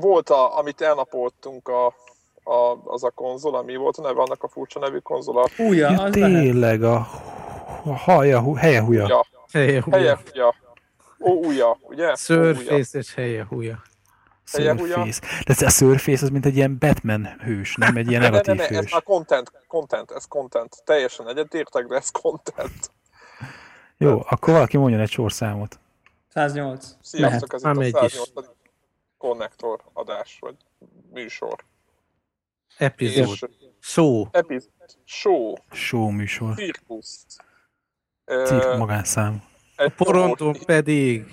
Volt, a, amit elnapoltunk a, a, az a konzol, ami volt a neve, annak a furcsa nevű konzola. Húja, Ja, az lehet. tényleg, a, a haja, hu- helye húja. Ja, Helye húja. helye, ja. Ó, újja, ugye? Surface és helye húja. helye húja. Surface. De ez a Surface az mint egy ilyen Batman hős, nem egy ilyen Ne, ne, ne, negatív ne, ez hős. már content, content, ez content. Teljesen egyetértek, de ez content. Jó, akkor valaki mondjon egy sorszámot. 108. Sziasztok, ez Már itt a is. 108. konnektor adás, vagy műsor. Epizód. És Show. epizód, show, Show műsor. cirkusz. Cirk magánszám. egy Porondon csomó- pedig.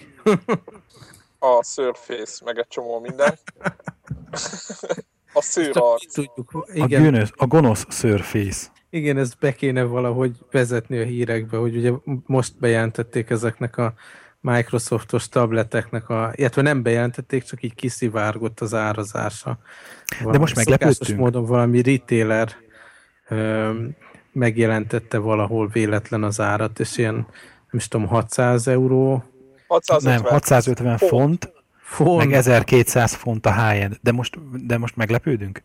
a Surface, meg egy csomó minden. a szőr Csak arc. tudjuk. A, Igen, gönös, a gonosz Surface. igen, ezt be kéne valahogy vezetni a hírekbe, hogy ugye most bejelentették ezeknek a Microsoftos tableteknek a, illetve nem bejelentették, csak így kiszivárgott az árazása. Valami most szokásos meglepődtünk. módon valami retailer ö, megjelentette valahol véletlen az árat, és ilyen, nem is tudom, 600 euró 650. Nem, 650 Font. font, font. meg 1200 font a high-end. De most, de most meglepődünk?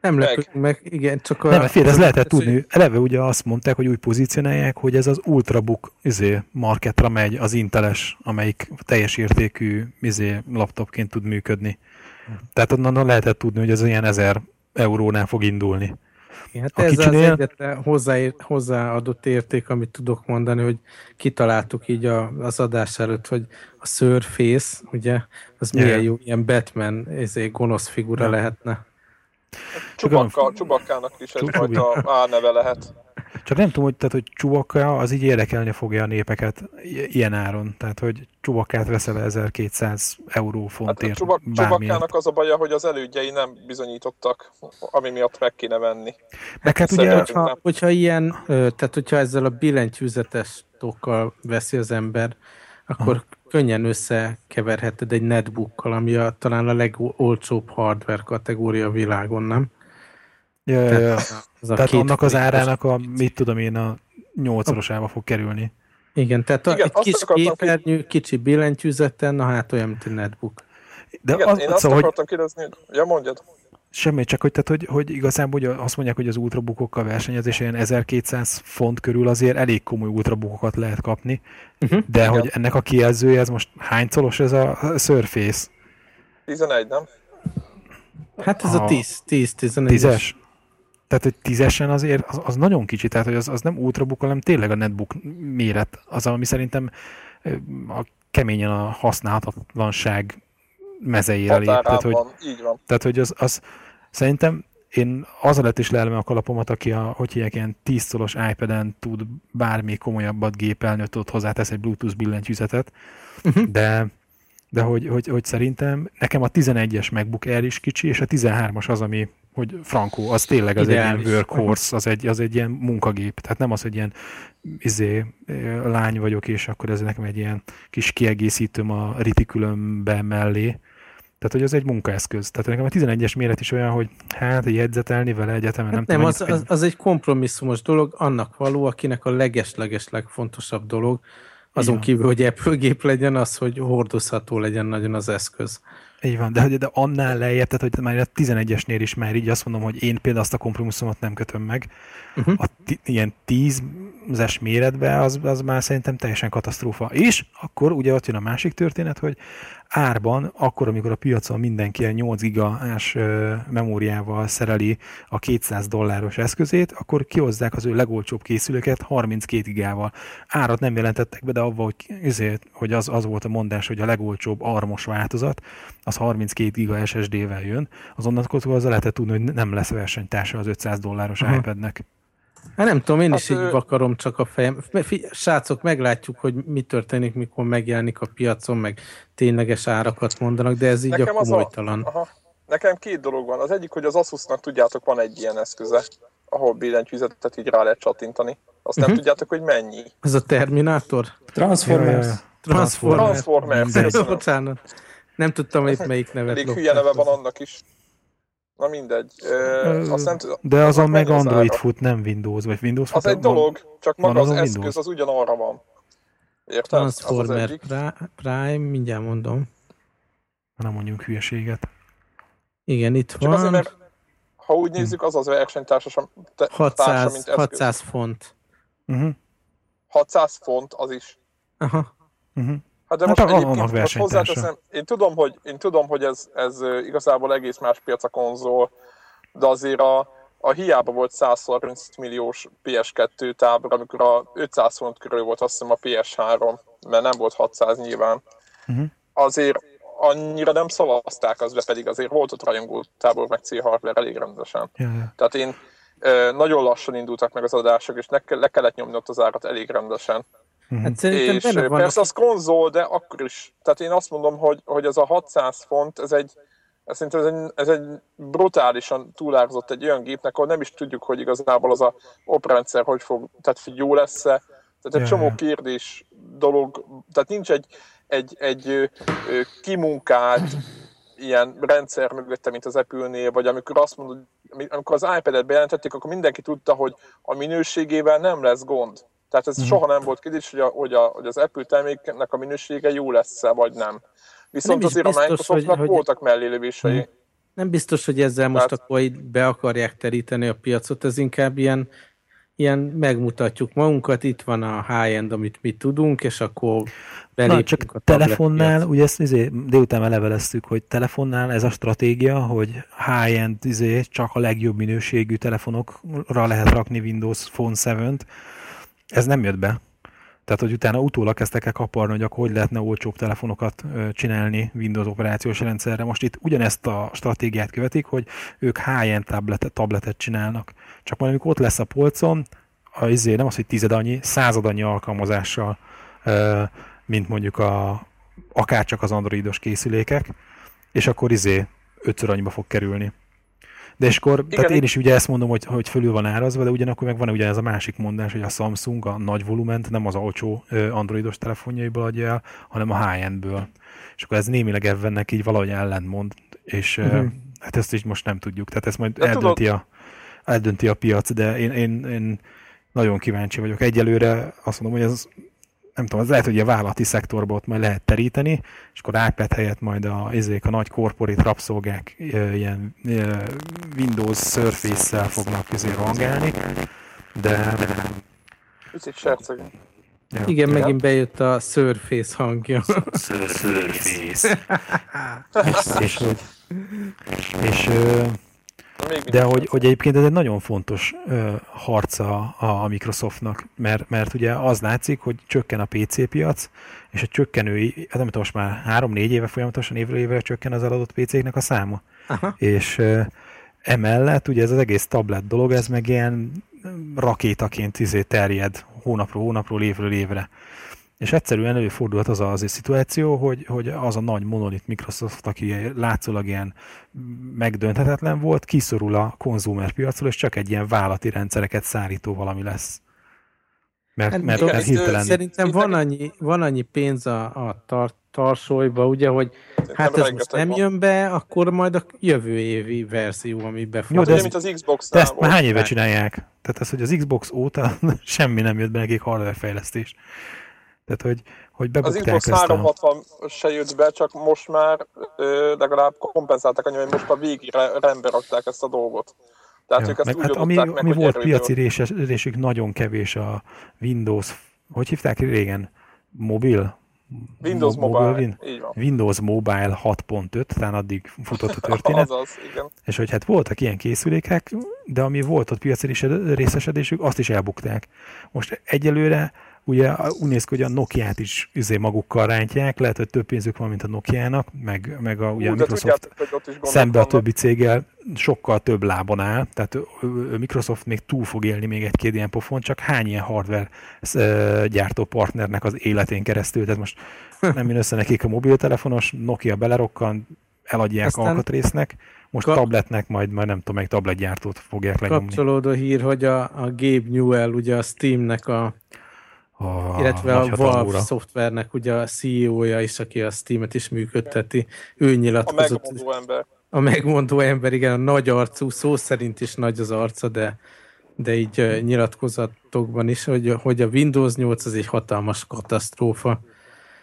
Nem Meg. lepődünk meg, igen, csak a... Nem, fél, ez lehetett ez, hogy- tudni. Eleve ugye azt mondták, hogy úgy pozícionálják, hogy ez az Ultrabook izé, marketra megy, az Inteles, amelyik teljes értékű izé, laptopként tud működni. Tehát onnan lehetett tudni, hogy ez ilyen 1000 eurónál fog indulni. Igen, hát A ez az kicsinél- egyetlen hozzáér, hozzáadott érték, amit tudok mondani, hogy kitaláltuk így a, az adás előtt, hogy a Surface, ugye, az Ja. milyen jó, ilyen Batman ezért gonosz figura Ja. lehetne. Csubakka, Csubakkának is egyfajta álneve lehet. Csak nem tudom, hogy, tehát, hogy Csubakka az így érdekelni fogja a népeket ilyen áron. Tehát, hogy Csubakkát veszel 1200 euró Hát a fontért Csubak, bármiért. Csubakkának az a baja, hogy az elődjei nem bizonyítottak, ami miatt meg kéne venni. Meg hát ugye, Hogyha, hogyha ilyen, tehát hogyha ezzel a billentyűzetes tokkal veszi az ember, akkor könnyen összekeverheted egy netbookkal, ami a, talán a legolcsóbb hardware kategória a világon, nem? ja, ja, ja. Az a Tehát két annak az árának a, mit tudom én, a nyolcszorosába fog kerülni. Igen, tehát a, Igen, egy kis képernyő, kicsi billentyűzeten, na hát olyan, mint egy netbook. De Igen, az, én azt szóval, hogy akartam kérdezni, hogy... Ja, mondjad. Semmi, csak hogy, tehát, hogy, hogy igazából hogy azt mondják, hogy az ultrabookokkal versenyezés ilyen 1200 font körül azért elég komoly ultrabookokat lehet kapni, Uh-huh. de Igen. hogy ennek a kijelzője, ez most hány colos ez a Surface? 11, nem? Hát ez a A 10, 10, 11 Tízes? Tehát, hogy tízesen azért az, az nagyon kicsi, tehát hogy az, az nem ultrabook, hanem tényleg a netbook méret. Az, ami szerintem a keményen a használhatatlanság mezeire lép. Tehát, hogy, van, így van. tehát, hogy az, az szerintem én az alatt is leelem a kalapomat, aki a, hogy hívják, ilyen 10 szolos iPad-en tud bármi komolyabbat gépelni, hogy ott hozzátesz egy Bluetooth billentyűzetet, Mhm. de, de hogy, hogy, hogy, szerintem nekem a 11-es MacBook Air is kicsi, és a 13-as az, ami, hogy frankó, az tényleg az Ideális. egy ilyen workhorse, az egy, az egy ilyen munkagép, tehát nem az, hogy ilyen izé, lány vagyok, és akkor ez nekem egy ilyen kis kiegészítőm a reticulumbe mellé, tehát, hogy az egy munkaeszköz. Tehát nekem a 11-es méret is olyan, hogy hát jegyzetelni vele egyetemen, nem, Hát nem, tudom, az, az, az egy kompromisszumos dolog, annak való, akinek a leges-leges legfontosabb dolog, azon van. kívül, hogy Apple gép legyen, az, hogy hordozható legyen nagyon az eszköz. Így van, de, de annál lejjebb, tehát hogy már a 11-esnél is már így azt mondom, hogy én például azt a kompromisszumot nem kötöm meg. Uh-huh. A ti, ilyen 10-es méretben az, az már szerintem teljesen katasztrófa. És akkor ugye ott jön a másik történet, hogy árban, akkor, amikor a piacon mindenki ilyen 8 gigás memóriával szereli a 200 dolláros eszközét, akkor kihozzák az ő legolcsóbb készülőket 32 gigával. Árat nem jelentettek be, de avval, hogy, ezért, hogy az, az volt a mondás, hogy a legolcsóbb armos változat, az 32 giga SSD-vel jön, azonnal azzal lehetett tudni, hogy nem lesz versenytársa az 500 dolláros Aha. iPad-nek. Hát nem tudom, én Hát, is így ö- vakarom csak a fejem. Figy- Srácok, meglátjuk, hogy mi történik, mikor megjelenik a piacon, meg tényleges árakat mondanak, de ez így Nekem a az a- komolytalan. Aha. Nekem két dolog van. Az egyik, hogy az Asusnak tudjátok, van egy ilyen eszköze, ahol billentyűzetet így rá lehet csattintani. Azt nem Mhm. tudjátok, hogy mennyi. Ez a Terminátor? Transformers. Transformers. Mindegy. köszönöm. Bocsánat. Nem tudtam, hogy melyik nevet Elég hülye neve van annak is. Na mindegy. Ö, azt nem tudom. De azon meg az Android ára? fut, nem Windows, vagy Windows Az fut. egy dolog, csak maga az azon eszköz Windows? az ugyanarra van. Érted? Az az Transformer egyik. Pri- Prime, mindjárt mondom. Nem mondjunk hülyeséget. Igen, itt Csak azért, van. mert ha úgy nézzük, az az versenytársa, te- társa, 600, mint eszköz. 600 font. Uh-huh. 600 font, az is. Aha. Uh-huh. Hát de Hát most a- egyébként most hozzáteszem, én tudom, hogy, én tudom, hogy ez, ez igazából egész más piac a konzol, de azért a, a hiába volt 130 milliós PS2 tábor, amikor a 500 font körül volt azt hiszem a PS3, mert nem volt 600 nyilván. Mhm. Azért annyira nem szavazták az be, pedig azért volt ott rajongó tábor, meg C hardware elég rendesen. Ja. Tehát én nagyon lassan indultak meg az adások, és le, le kellett nyomni ott az árat elég rendesen. Hát szerintem És ö, vannak persze az konzol, de akkor is. Tehát én azt mondom, hogy, hogy ez a 600 font, ez egy, ez szerintem ez egy, ez egy brutálisan túlárazott egy olyan gépnek, ahol nem is tudjuk, hogy igazából az a oprendszer hogy fog, tehát hogy jó lesz-e. Tehát egy Ja, csomó kérdés dolog, tehát nincs egy, egy, egy ö, ö, kimunkált ilyen rendszer mögötte, mint az Apple-nél, vagy amikor azt mondod, amikor az iPad-et bejelentették, akkor mindenki tudta, hogy a minőségével nem lesz gond. Tehát ez Mhm. soha nem volt kérdés, hogy, a, hogy, a, hogy az Apple terméknek a minősége jó lesz-e, vagy nem. Viszont Nem azért biztos, a Microsoftnak hogy- hogy- voltak mellélövései. Mhm. Nem biztos, hogy ezzel most Tehát- akkor így be akarják teríteni a piacot, ez inkább ilyen, ilyen megmutatjuk magunkat, itt van a high-end, amit mi tudunk, és akkor Na, csak a telefonnál, ugye ezt izé, délután leveleztük, hogy telefonnál ez a stratégia, hogy high-end izé, csak a legjobb minőségű telefonokra lehet rakni Windows Phone 7-t. Ez nem jött be. Tehát, hogy utána utólag kezdtek el kaparni, hogy akkor hogy lehetne olcsóbb telefonokat csinálni Windows operációs rendszerre. Most itt ugyanezt a stratégiát követik, hogy ők high-end tabletet, tabletet csinálnak. Csak majd amikor ott lesz a polcon, a, izé, nem az, hogy tized annyi, század annyi alkalmazással, mint mondjuk a, akár csak az androidos készülékek, és akkor izé ötször annyiba fog kerülni. De és akkor, Igen, tehát én is ugye ezt mondom, hogy, hogy fölül van árazva, de ugyanakkor meg van ugye ez a másik mondás, hogy a Samsung a nagy volument nem az olcsó androidos telefonjaiból adja el, hanem a high-endből. És akkor ez némileg ebbennek így valahogy ellentmond, és uh-huh. Hát ezt is most nem tudjuk. Tehát ezt majd De eldönti a, eldönti a piac, de én, én, én nagyon kíváncsi vagyok. Egyelőre azt mondom, hogy ez nem tudom, az lehet, hogy a vállalati szektorban ott majd lehet teríteni, és akkor iPad helyett majd a, ezek a nagy corporate rabszolgák ilyen Windows Surface-szel fognak izé rangálni, de Picit serceg. ja, Igen, Ja. megint bejött a Surface hangja. Surface. és, és, és mindig De hogy, hogy egyébként ez egy nagyon fontos ö, harca a, a Microsoftnak, mert, mert ugye az látszik, hogy csökken a PC piac, és a csökkenői, hát nem tudom, most már három-négy éve folyamatosan évről évre csökken az eladott PC-knek a száma. Aha. És ö, emellett ugye ez az egész tablet dolog, ez meg ilyen rakétaként izé terjed hónapról hónapról, évről évre. És egyszerűen előfordulhat az az a szituáció, hogy, hogy az a nagy monolit Microsoft, aki látszólag ilyen megdönthetetlen volt, kiszorul a konzumer piacról, és csak egy ilyen vállalati rendszereket szállító valami lesz. Mert, Hát mert, igen, mert hirtelen... Szerintem van annyi, van annyi pénz a, a tar, tarsolyba, ugye, hogy Szerintem hát ez most nem van. jön be, akkor majd a jövő évi verzió, ami be fog. Jó, de ez- mint az xbox De ezt már hány éve csinálják? Tehát ez, hogy az Xbox óta semmi nem jött be nekik hardware fejlesztés. Tehát, hogy, hogy Az Xbox ezt a... 360 se jött be, csak most már ö, legalább kompenzáltak annyira, hogy most már végre rendbe rakták ezt a dolgot. Tehát Ja, ők ezt meg, úgy hát ami, meg, ami volt piaci részesülésük nagyon kevés a Windows, hogy hívták régen? Mobil? Windows Mo- Mobile, Win- így van. Windows Mobile 6.5, talán addig futott a történet, Azaz, igen. és hogy hát voltak ilyen készülékek, de ami volt ott piaci részesedésük, azt is elbukták. Most egyelőre ugye úgy néz ki, hogy a Nokia-t is üzé magukkal rántják, lehet, hogy több pénzük van, mint a Nokia-nak, meg, meg a, ugye a Úgy, de Microsoft tudjátok, szembe a többi céggel sokkal több lábon áll, tehát Microsoft még túl fog élni még egy-két ilyen pofon, csak hány ilyen hardware gyártó partnernek az életén keresztül, tehát most nem jön össze nekik a mobiltelefonos, Nokia belerokkan, eladják Aztán- alkatrésznek, most Ka- tabletnek majd, majd nem tudom, meg tabletgyártót fogják lenyomni. Kapcsolódó hír, hogy a, a Gabe Newell, ugye a Steamnek a, A illetve a Valve ura. szoftvernek ugye a CEO-ja is, aki a Steamet is működteti, ő A nyilatkozott. megmondó ember. A megmondó ember, igen, a nagy arcú, szó szerint is nagy az arca, de, de így uh, nyilatkozatokban is, hogy, hogy a Windows 8 az egy hatalmas katasztrófa. Ezt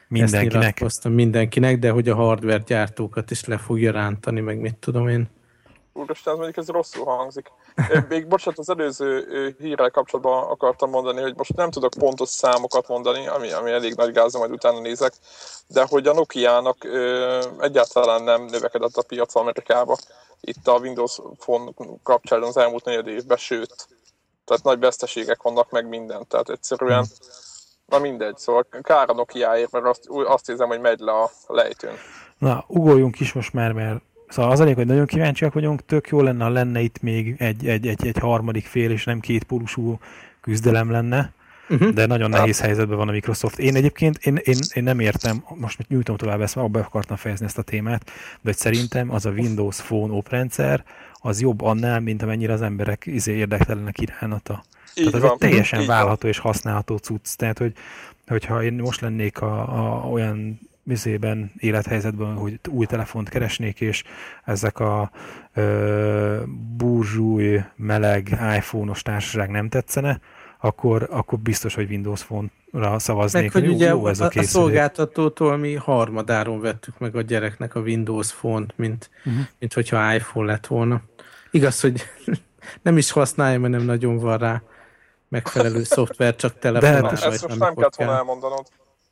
Mindenkinek. nyilatkoztam mindenkinek, de hogy a hardware gyártókat is le fogja rántani, meg mit tudom én. Úristen, ez mondjuk ez rosszul hangzik. Még bocsánat, az előző hírrel kapcsolatban akartam mondani, hogy most nem tudok pontos számokat mondani, ami, ami elég nagy gáz, majd utána nézek, de hogy a Nokia-nak egyáltalán nem növekedett a piac Amerikába itt a Windows Phone kapcsán az elmúlt negyed évben, sőt, tehát nagy veszteségek vannak meg minden, tehát egyszerűen Na mindegy, szóval kár a Nokia-ért, mert azt, azt érzem, hogy megy le a lejtőn. Na, ugorjunk is most már, mert Szóval az elég, hogy nagyon kíváncsiak vagyunk, tök jó lenne, ha lenne itt még egy, egy, egy, egy harmadik fél, és nem két pólusú küzdelem lenne, uh-huh. de nagyon nehéz helyzetben van a Microsoft. Én egyébként, én, én, én nem értem, most nyújtom tovább ezt, abba akartam fejezni ezt a témát, de hogy szerintem az a Windows Phone oprendszer, az jobb annál, mint amennyire az emberek izé érdektelenek iránata. Így Tehát az egy teljesen válható és használható cucc. Tehát, hogy, hogyha én most lennék a, a, olyan műzében, élethelyzetben, hogy új telefont keresnék, és ezek a ö, burzsúj, meleg iPhone-os társaság nem tetszene, akkor, akkor biztos, hogy Windows Phone-ra szavaznék. Meg, hogy jó, ugye jó ez a, a, a szolgáltatótól mi harmadáron vettük meg a gyereknek a Windows Phone-t, mint, uh-huh. mint hogyha iPhone lett volna. Igaz, hogy nem is használja, mert nem nagyon van rá megfelelő szoftver, csak telefonál. De, ezt most nem kellett volna elmondanod.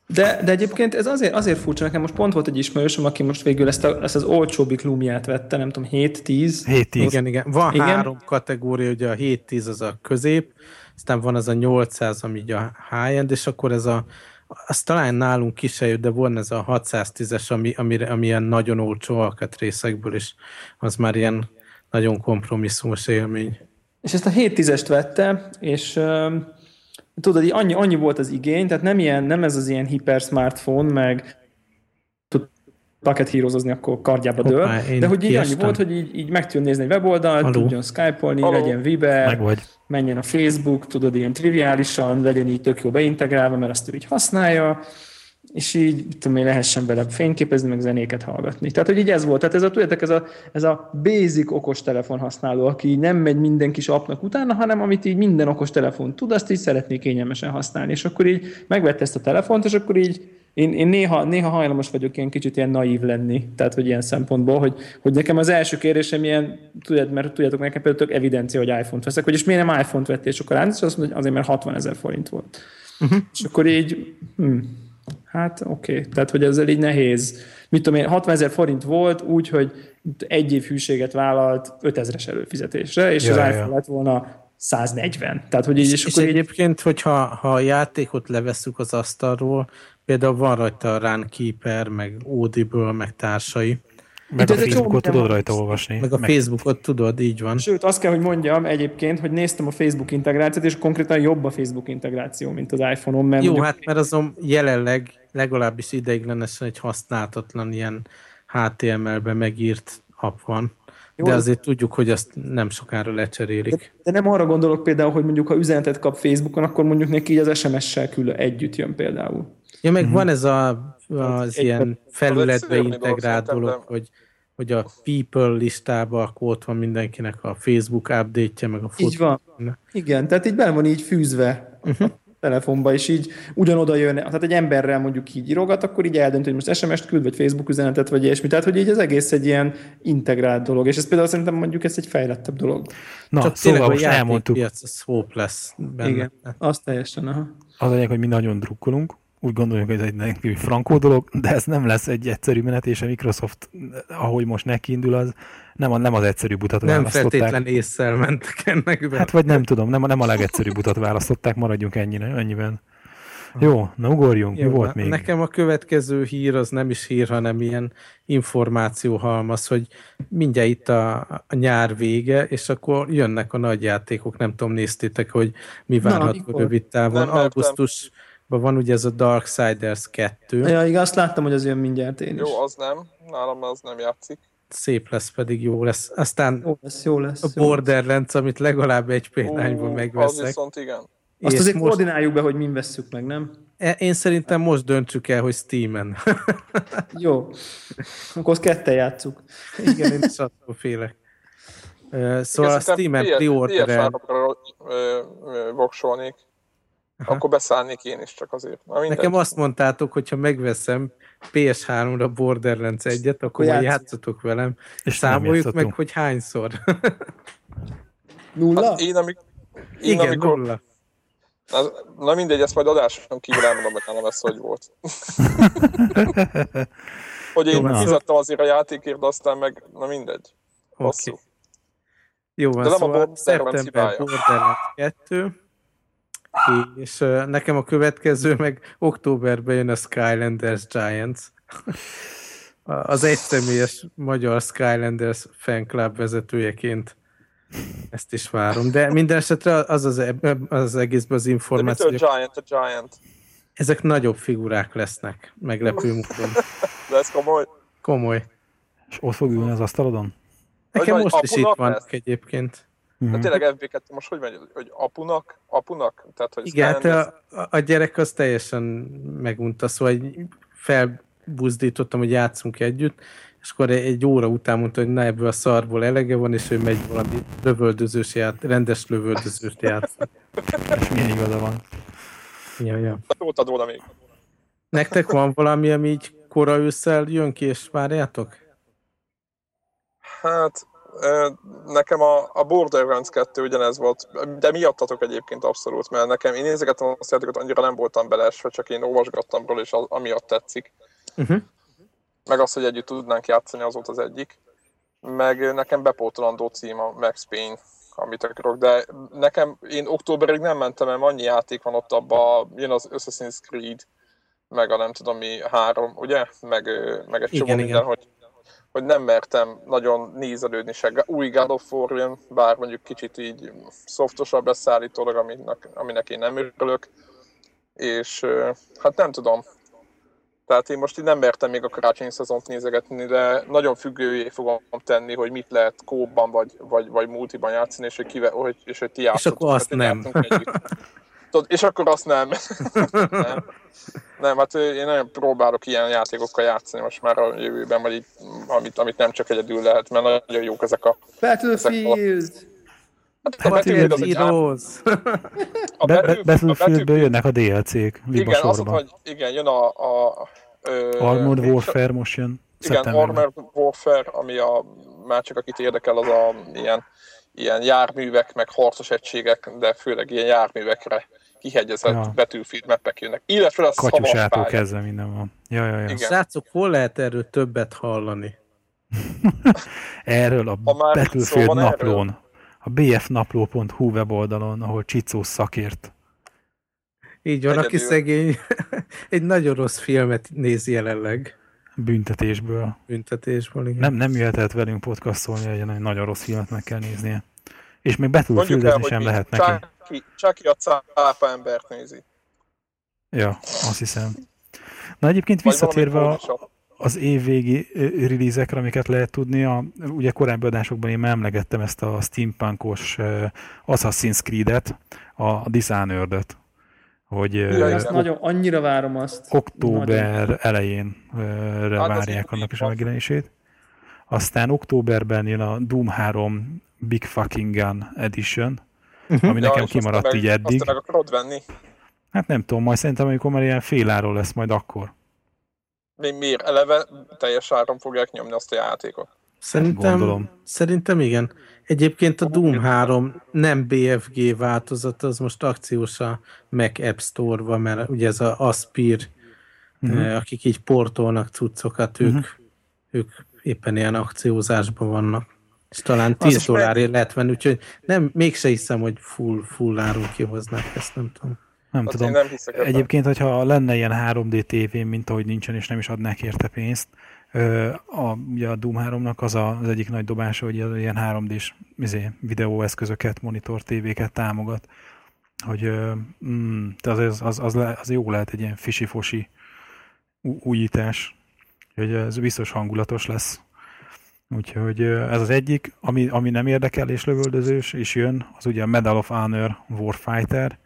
De, de egyébként ez azért, azért furcsa, nekem most pont volt egy ismerősöm, aki most végül ezt, a, ezt az olcsóbbik Lumiát vette, nem tudom, 7-10. 7-10. Igen, igen. Van igen. három kategória, ugye a 7-10 az a közép, aztán van az a 800, ami így a high-end, és akkor ez a az talán nálunk kisebb, de van ez a 610-es, ami, ami, ami ilyen nagyon olcsó alkatrészekből, és az már ilyen nagyon kompromisszumos élmény. És ezt a 7-10-est vette, és tudod, így annyi, annyi volt az igény, tehát nem, ilyen, nem ez az ilyen hiper smartphone, meg paket hírozni, akkor kardjába dől. Hoppá, de hogy így annyi volt, hogy így, így meg tudjon nézni egy weboldalt, Haló. tudjon skype-olni, Haló. legyen Viber, menjen a Facebook, tudod, ilyen triviálisan, legyen így tök jó beintegrálva, mert azt ő így használja, és így, tudom én, lehessen bele fényképezni, meg zenéket hallgatni. Tehát, hogy így ez volt. Tehát ez a, tudjátok, ez a, ez a basic okos telefon használó, aki nem megy minden kis apnak utána, hanem amit így minden okos telefon tud, azt így szeretné kényelmesen használni. És akkor így megvette ezt a telefont, és akkor így én, én néha, néha hajlamos vagyok ilyen kicsit ilyen naív lenni, tehát hogy ilyen szempontból, hogy, hogy nekem az első kérésem ilyen, tudjátok, mert tudjátok, nekem például tök evidencia, hogy iPhone-t veszek, hogy és miért nem iPhone-t vettél, és akkor azt mondja, hogy azért, mert 60 ezer forint volt. Uh-huh. És akkor így, hm, Hát oké, okay. tehát hogy ezzel így nehéz. Mit tudom én, 60 ezer forint volt, úgy, hogy egy év hűséget vállalt 5000-es előfizetésre, és ja, az iPhone ja. lett volna 140. Tehát, hogy így, és, és, és akkor egyébként, így... hogyha ha a játékot levesszük az asztalról, például van rajta a Runkeeper, meg Audible, meg társai, meg Itt a Facebookot tudod rajta olvasni. Meg a meg... Facebookot tudod, így van. Sőt, azt kell, hogy mondjam egyébként, hogy néztem a Facebook integrációt, és konkrétan jobb a Facebook integráció, mint az iPhone-on. Mert Jó, mondjuk... hát mert azon jelenleg legalábbis ideiglenesen egy használhatatlan ilyen HTML-be megírt app van. Jó, de azért tudjuk, hogy azt nem sokára lecserélik. De, de nem arra gondolok például, hogy mondjuk ha üzenetet kap Facebookon, akkor mondjuk neki így az SMS-sel külön együtt jön például. Ja, meg uh-huh. van ez a, az egy, ilyen felületbe integrált dolog, hogy, hogy a people listába akkor ott van mindenkinek a Facebook update-je, meg a fotó. Így van. Igen, tehát így bele van így fűzve uh-huh telefonba, és így ugyanoda jön, tehát egy emberrel mondjuk így írogat, akkor így eldönt, hogy most SMS-t küld, vagy Facebook üzenetet, vagy ilyesmi. Tehát, hogy így az egész egy ilyen integrált dolog, és ez például szerintem mondjuk ez egy fejlettebb dolog. Na, Csak szóval most elmondtuk. Piac, az hope lesz benne. Igen, azt teljesen, aha. Az a hogy mi nagyon drukkolunk, úgy gondoljuk, hogy ez egy frankó dolog, de ez nem lesz egy egyszerű menet, és a Microsoft, ahogy most neki indul, az nem, a, nem az egyszerű butat nem választották. Nem feltétlen észszel mentek ennek be. Hát vagy nem tudom, nem, nem a legegyszerűbb utat választották, maradjunk ennyire, ennyiben. Jó, na ugorjunk, Jó, mi volt még? Nekem a következő hír az nem is hír, hanem ilyen információhalmaz, hogy mindjárt itt a, a nyár vége, és akkor jönnek a nagy játékok, nem tudom, néztétek, hogy mi várható rövid távon. Augusztus van ugye ez a Darksiders 2. Ja, igen, azt láttam, hogy az jön mindjárt én is. Jó, az nem. Nálam az nem játszik. Szép lesz, pedig jó lesz. Aztán jó lesz, jó lesz, a Borderlands, lesz. amit legalább egy példányból megveszek. Az viszont igen. Azt azért most... koordináljuk be, hogy min vesszük meg, nem? E, én szerintem most döntsük el, hogy Steam-en. Jó. Akkor azt ketten játszuk. Igen, én is attól félek. Szóval a Steam-en pre-order voksolnék. Aha. akkor beszállnék én is csak azért. Na, Nekem azt mondtátok, hogy ha megveszem, PS3-ra Borderlands 1-et, akkor majd játszatok velem, És számoljuk meg, hogy hányszor. Nulla? Hát én, amik, én Igen, amikor, nulla. na, na mindegy, ezt majd adáson kívül elmondom, hogy nálam ez hogy volt. hogy én na. fizettem azért a játékért, de aztán meg, na mindegy. Hosszú. Jó van, De nem a szóval Borderlands szeptember hibája. Borderlands 2, és nekem a következő meg októberben jön a Skylanders Giants. Az egyszemélyes magyar Skylanders fan club vezetőjeként ezt is várom. De minden esetre az az, eb- az, egészben az De információ, mitől hogy Giant a Giant? ezek nagyobb figurák lesznek, meglepő módon. De ez komoly. Komoly. És ott fog ülni az asztalodon? Nekem most is itt vannak lesz? egyébként. De Mhm. tényleg FB2 most hogy megy, hogy apunak, apunak? Tehát, hogy Igen, hát a, a gyerek az teljesen megunta, szóval így felbuzdítottam, hogy játszunk együtt, és akkor egy óra után mondta, hogy na ebből a szarból elege van, és ő megy valami lövöldözős ját, rendes lövöldözőst játszani. És milyen igaza van. Ja, ja. Jót ad róla még. Nektek van valami, ami így kora ősszel jön ki, és várjátok? Hát, nekem a, a Borderlands 2 ugyanez volt, de miattatok egyébként abszolút, mert nekem én nézegettem azt a játékot, annyira nem voltam belesve, csak én olvasgattam róla, és az, amiatt tetszik. Uh-huh. Meg az, hogy együtt tudnánk játszani, az volt az egyik. Meg nekem bepótolandó cím a Max Payne, amit akarok, de nekem, én októberig nem mentem, mert annyi játék van ott abba, jön az Assassin's Creed, meg a nem tudom mi három, ugye? Meg, meg egy csomó Igen, minden, igen. hogy hogy nem mertem nagyon nézelődni se. Új God of War jön, bár mondjuk kicsit így szoftosabb lesz állítólag, aminek, aminek én nem örülök. És hát nem tudom. Tehát én most így nem mertem még a karácsonyi szezont nézegetni, de nagyon függőjé fogom tenni, hogy mit lehet kóban vagy, vagy, vagy multiban játszani, és hogy, kive, hogy, és hogy ti játszotok. akkor azt nem. Tudod, és akkor azt nem. nem. Nem, hát én nagyon próbálok ilyen játékokkal játszani most már a jövőben, vagy így, amit, amit nem csak egyedül lehet, mert nagyon jók ezek a... Battlefield! Hát a Battlefield az egy Heroes. a Battlefieldből jönnek a DLC-k, Igen, az, hogy igen, jön a... a ö, Armored Warfare most jön Igen. Armored Warfare, ami a, már csak akit érdekel, az a ilyen, ilyen járművek, meg harcos egységek, de főleg ilyen járművekre kihegyezett Ja. Battlefield mappek jönnek. Illetve havas Katyusától kezdve minden van. Ja, ja, ja. Igen. Srácok, hol lehet erről többet hallani? Erről a Battlefield naplón, a bfnapló.hu weboldalon, ahol Csicó szakért. Így van, aki Egyedül. szegény egy nagyon rossz filmet néz jelenleg büntetésből. büntetésből. Igen. Nem, nem jöhetett velünk podcastolni, hogy egy nagyon rossz filmet meg kell néznie. És még hogy sem lehet neki. Chucky, Chucky a cápa embert nézi. Ja, azt hiszem. Na egyébként visszatérve a, az évvégi release-ekre, amiket lehet tudni, a, ugye korábbi adásokban én már emlegettem ezt a steampunkos uh, Assassin's Creed-et, a Dishonored-öt, hogy Ja, igen. nagyon, annyira várom azt. október Nagyon. elején Hát az várják annak is a megjelenését. Aztán októberben jön a Doom 3 Big Fucking Gun Edition, Mhm. ami nekem és kimaradt aztán így meg, eddig. Aztán meg akarod venni? Hát nem tudom, majd szerintem amikor már ilyen féláról lesz majd akkor. Még miért? Eleve teljes áron fogják nyomni azt a játékot. Szerintem, Gondolom. szerintem igen. Egyébként a Doom 3 nem BFG változat, az most akciós a Mac App Store-ban, mert ugye ez a Aspir, Mhm. eh, akik így portolnak cuccokat, ők, Mhm. ők éppen ilyen akciózásban vannak. És talán Az 10 is meg- dollárért lehet venni, úgyhogy nem, mégse hiszem, hogy full, full áron kihoznák ezt, nem tudom. Nem Azt tudom. nem. Egyébként, hogyha lenne ilyen 3D tévém, mint ahogy nincsen, és nem is adnák érte pénzt, a, ugye a Doom 3-nak az a, az egyik nagy dobása, hogy az ilyen 3D-s izé, videóeszközöket, monitor tévéket támogat. Hogy mm, az, az, az, az, le, az jó lehet egy ilyen fisi-fosi újítás. Hogy ez biztos hangulatos lesz. Úgyhogy ez az egyik, ami, ami nem érdekel és lövöldözős, és jön, az ugye a Medal of Honor Warfighter,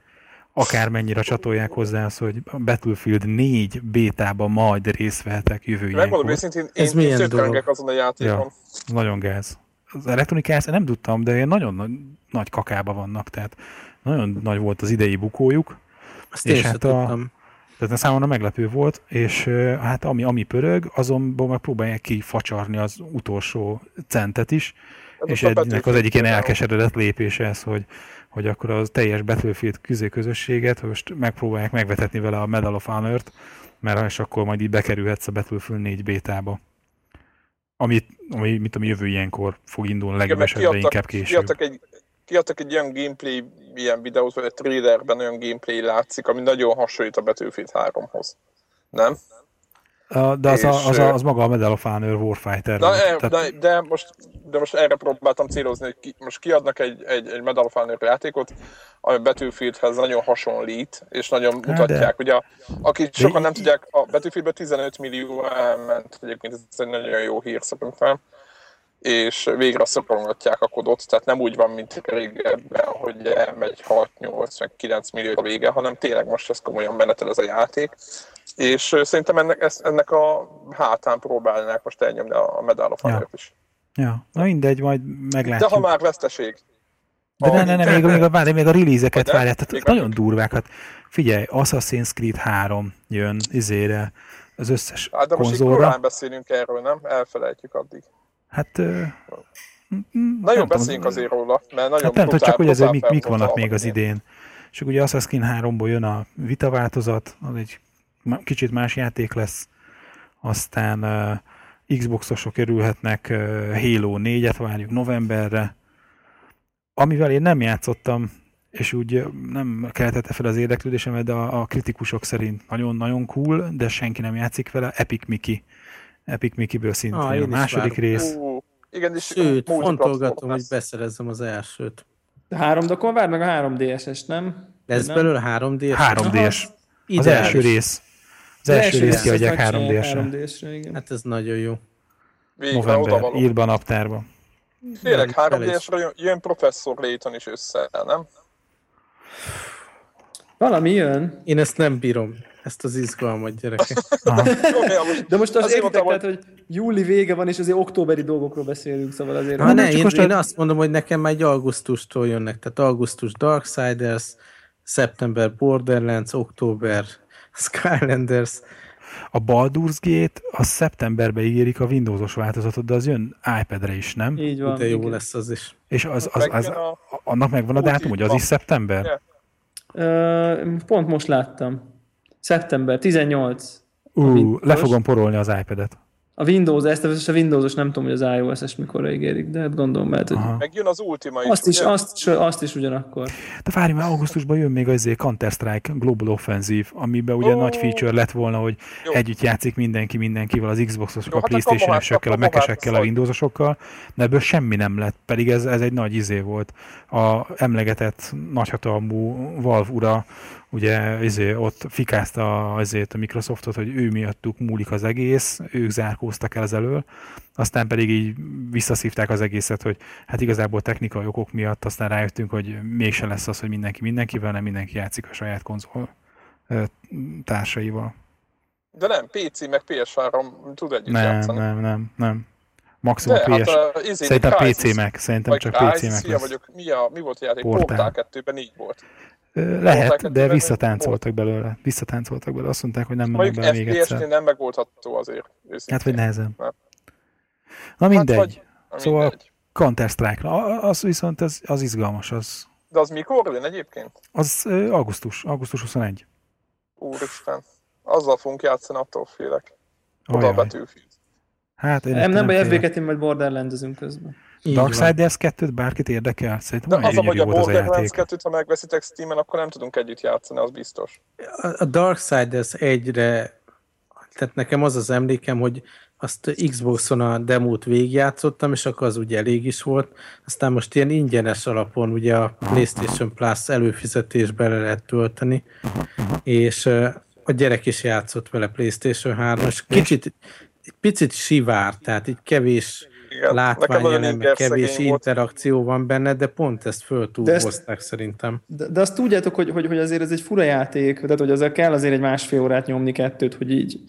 akármennyire csatolják hozzá az, hogy a Battlefield 4 bétában majd részt vehetek jövő Megmondom ilyenkor. őszintén, Ez én, milyen én dolog? azon a játékon. Ja. Nagyon gáz. Az Electronic Arts nem tudtam, de ilyen nagyon nagy, nagy kakába vannak, tehát nagyon nagy volt az idei bukójuk. Azt És én hát hát a- tudtam. Tehát számomra meglepő volt, és hát ami, ami pörög, azonban meg próbálják kifacsarni az utolsó centet is, Ez és ennek az egyik ilyen elkeseredett lépése ez, hogy, hogy akkor az teljes Battlefield küzé közösséget most megpróbálják megvetetni vele a Medal of Honor-t, mert és akkor majd így bekerülhetsz a Battlefield 4 bétába. Amit, ami, mit tudom, jövő ilyenkor fog indulni, legjobb esetben inkább később. Kiadtak egy, kiadtak egy olyan gameplay, ilyen videót, vagy egy trailerben olyan gameplay látszik, ami nagyon hasonlít a Battlefield 3-hoz. Nem? A, de az, a, és, az, a, az maga a Medal of Honor Warfighter. Na, Tehát- de, de, most, de most erre próbáltam célozni, hogy ki, most kiadnak egy, egy, egy Medal of Honor játékot, ami Battlefieldhez nagyon hasonlít, és nagyon mutatják. Ugye, akik sokan nem tudják, a Battlefieldben 15 millió elment, egyébként ez egy nagyon jó hír szerintem, és végre szorongatják a kodot, tehát nem úgy van, mint régebben, hogy elmegy 6-8, meg 9 millió a vége, hanem tényleg most ez komolyan menetel ez a játék. És szerintem ennek, ezt, ennek a hátán próbálnák most elnyomni a Medal of Ja. Is. Ja, na mindegy, majd De meglátjuk. ha már veszteség. De ne, ne, ne, még, még, a, várj, még a release-eket várjál, tehát Még nagyon várjuk. durvákat. Figyelj, Assassin's Creed 3 jön izére, az összes Hát de most így konzolra. beszélünk erről, nem? Elfelejtjük addig. Hát, ö, Nagyon beszéljünk tudom, azért róla, mert nagyon Hát nem tudom, csak hogy ezért mik, mik vannak még az idén. És ugye Assassin's Creed 3-ból jön a Vita változat, az egy kicsit más játék lesz. Aztán uh, Xboxosok örülhetnek, uh, Halo 4-et várjuk novemberre. Amivel én nem játszottam, és úgy nem keltette fel az érdeklődésemet, de a, a kritikusok szerint nagyon-nagyon cool, de senki nem játszik vele, Epic Mickey. Epic Mickey-ből szintén Ah, a második várom. rész. Ú, igen, és Sőt, fontolgatom, hogy beszerezzem az elsőt. De három dokon vár meg a 3DS-es, nem? Lesz nem? belőle 3D-es? 3D-es. Az első rész. Az első részt kiadják 3D-esre. 3D-esre, igen. Hát ez nagyon jó. Végre November, írd be a naptárba. Tényleg Nem, 3D-esre jön, jön professzor Layton is össze, nem? Valami jön. Én ezt nem bírom, ezt az izgalmat, gyerekek. De most az Azért mondtam, tehát, hogy júli vége van, és azért októberi dolgokról beszélünk, szóval azért... Ha ne, én, most én azt mondom, hogy nekem már egy augusztustól jönnek, tehát augusztus Darksiders, szeptember Borderlands, október Skylanders, A Baldur's Gate a szeptemberbe ígérik a Windowsos változatot, de az jön iPad-re is, nem? Így van. de jó igen. lesz az is. És az, az, az, megjön a... annak megvan a dátum, hogy az is szeptember? Ja. Ö, pont most láttam. Szeptember 18. Ú, le fogom porolni az iPad-et. A Windows, ezt a Windows-os nem tudom, hogy az iOS-es mikorra ígérik, de hát gondolom, mert hogy Aha. Megjön az Ultima is, azt is, ugye? azt, azt is ugyanakkor. De várj, már augusztusban jön még az Counter-Strike Global Offensive, amiben ugye Ó. nagy feature lett volna, hogy Jó. együtt játszik mindenki mindenkivel, az Xboxosokkal, a hát akkor Playstation-esekkel, a Mac-esekkel, a hát Windowsosokkal, de ebből semmi nem lett, pedig ez, ez egy nagy izé volt. A emlegetett nagyhatalmú Valve ura ugye izé, ott fikázta azért a Microsoftot, hogy ő miattuk múlik az egész, ők zárkóztak el elől, aztán pedig így visszaszívták az egészet, hogy hát igazából technikai okok miatt aztán rájöttünk, hogy mégse lesz az, hogy mindenki mindenkivel, hanem mindenki játszik a saját konzol társaival. De nem, PC meg PS3 tud együtt Nem, játszani. nem, nem, nem. Maximum De, PS. hát a, izé, Szerintem Crysis, PC meg, szerintem csak Crysis, PC meg lesz. vagyok, mi, a, mi volt a játék? Portál. Portál 2-ben így volt. Lehet, de visszatáncoltak belőle. Visszatáncoltak belőle. Azt mondták, hogy nem mennek bele még egyszer. nem megoldható azért. Őszintén. Hát vagy nehezen. Nem. Na mindegy. Hát vagy, Szóval- mindegy. Counter-Strike. Na, Az viszont az, az izgalmas. Az, De az mikor jön egyébként? az augusztus. Augusztus 21. Úristen. Azzal fogunk játszani, attól félek. Oda a. Battlefield. Hát én Nem, ettől nem baj. FB-ket én majd Borderlands-ezünk közben. Darksiders 2-t bárkit érdekel? Szerintem De az a, hogy a Borderlands játék. 2-t, ha megveszitek Steam-en, akkor nem tudunk együtt játszani, az biztos. A a Darksiders egyre, tehát nekem az az emlékem, hogy azt Xboxon a demót végigjátszottam, és akkor az ugye elég is volt. Aztán most ilyen ingyenes alapon ugye a PlayStation Plus előfizetésbe le lehet tölteni, és a gyerek is játszott vele PlayStation 3 és kicsit, egy picit sivár, tehát így kevés Igen. Nekem nagyon látványelem, meg kevés ingerszegény volt. interakció van benne, de pont ezt föltúlozták szerintem. De, de azt tudjátok, hogy, hogy, hogy azért ez egy fura játék, tehát hogy azért kell azért egy másfél órát nyomni kettőt, hogy így...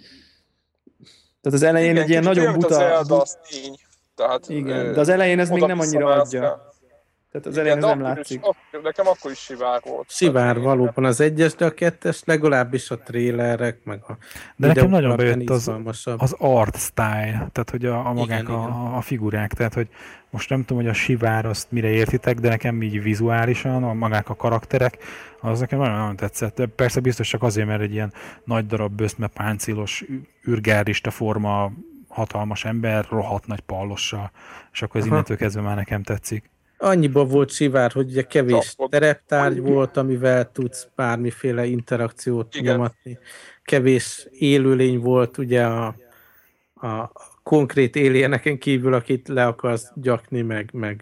Tehát az elején Igen, egy ilyen nagyon buta... az Zelda, az tény. Tehát, igen, de az elején ez még nem annyira adja. Tehát az Igen, elején nem látszik. Is, nekem akkor is sivár volt. Sivár Tehát, valóban az egyes, de a kettes legalábbis a trélerek, meg a De nekem nagyon bejött az, az art style, tehát hogy a, a magák Igen, igen. a, a figurák, tehát hogy most nem tudom, hogy a sivár azt mire értitek, de nekem így vizuálisan, a magák a karakterek, az nekem nagyon, nagyon tetszett. De persze biztos csak azért, mert egy ilyen nagy darab böszme páncélos űrgárista forma hatalmas ember, rohadt nagy pallossal, és akkor ez Aha. innentől kezdve már nekem tetszik. Annyiban volt sivár, hogy ugye kevés tereptárgy volt, amivel tudsz bármiféle interakciót Igen. nyomatni. Kevés élőlény volt, ugye a, a konkrét éléneken kívül, akit le akarsz gyakni, meg, meg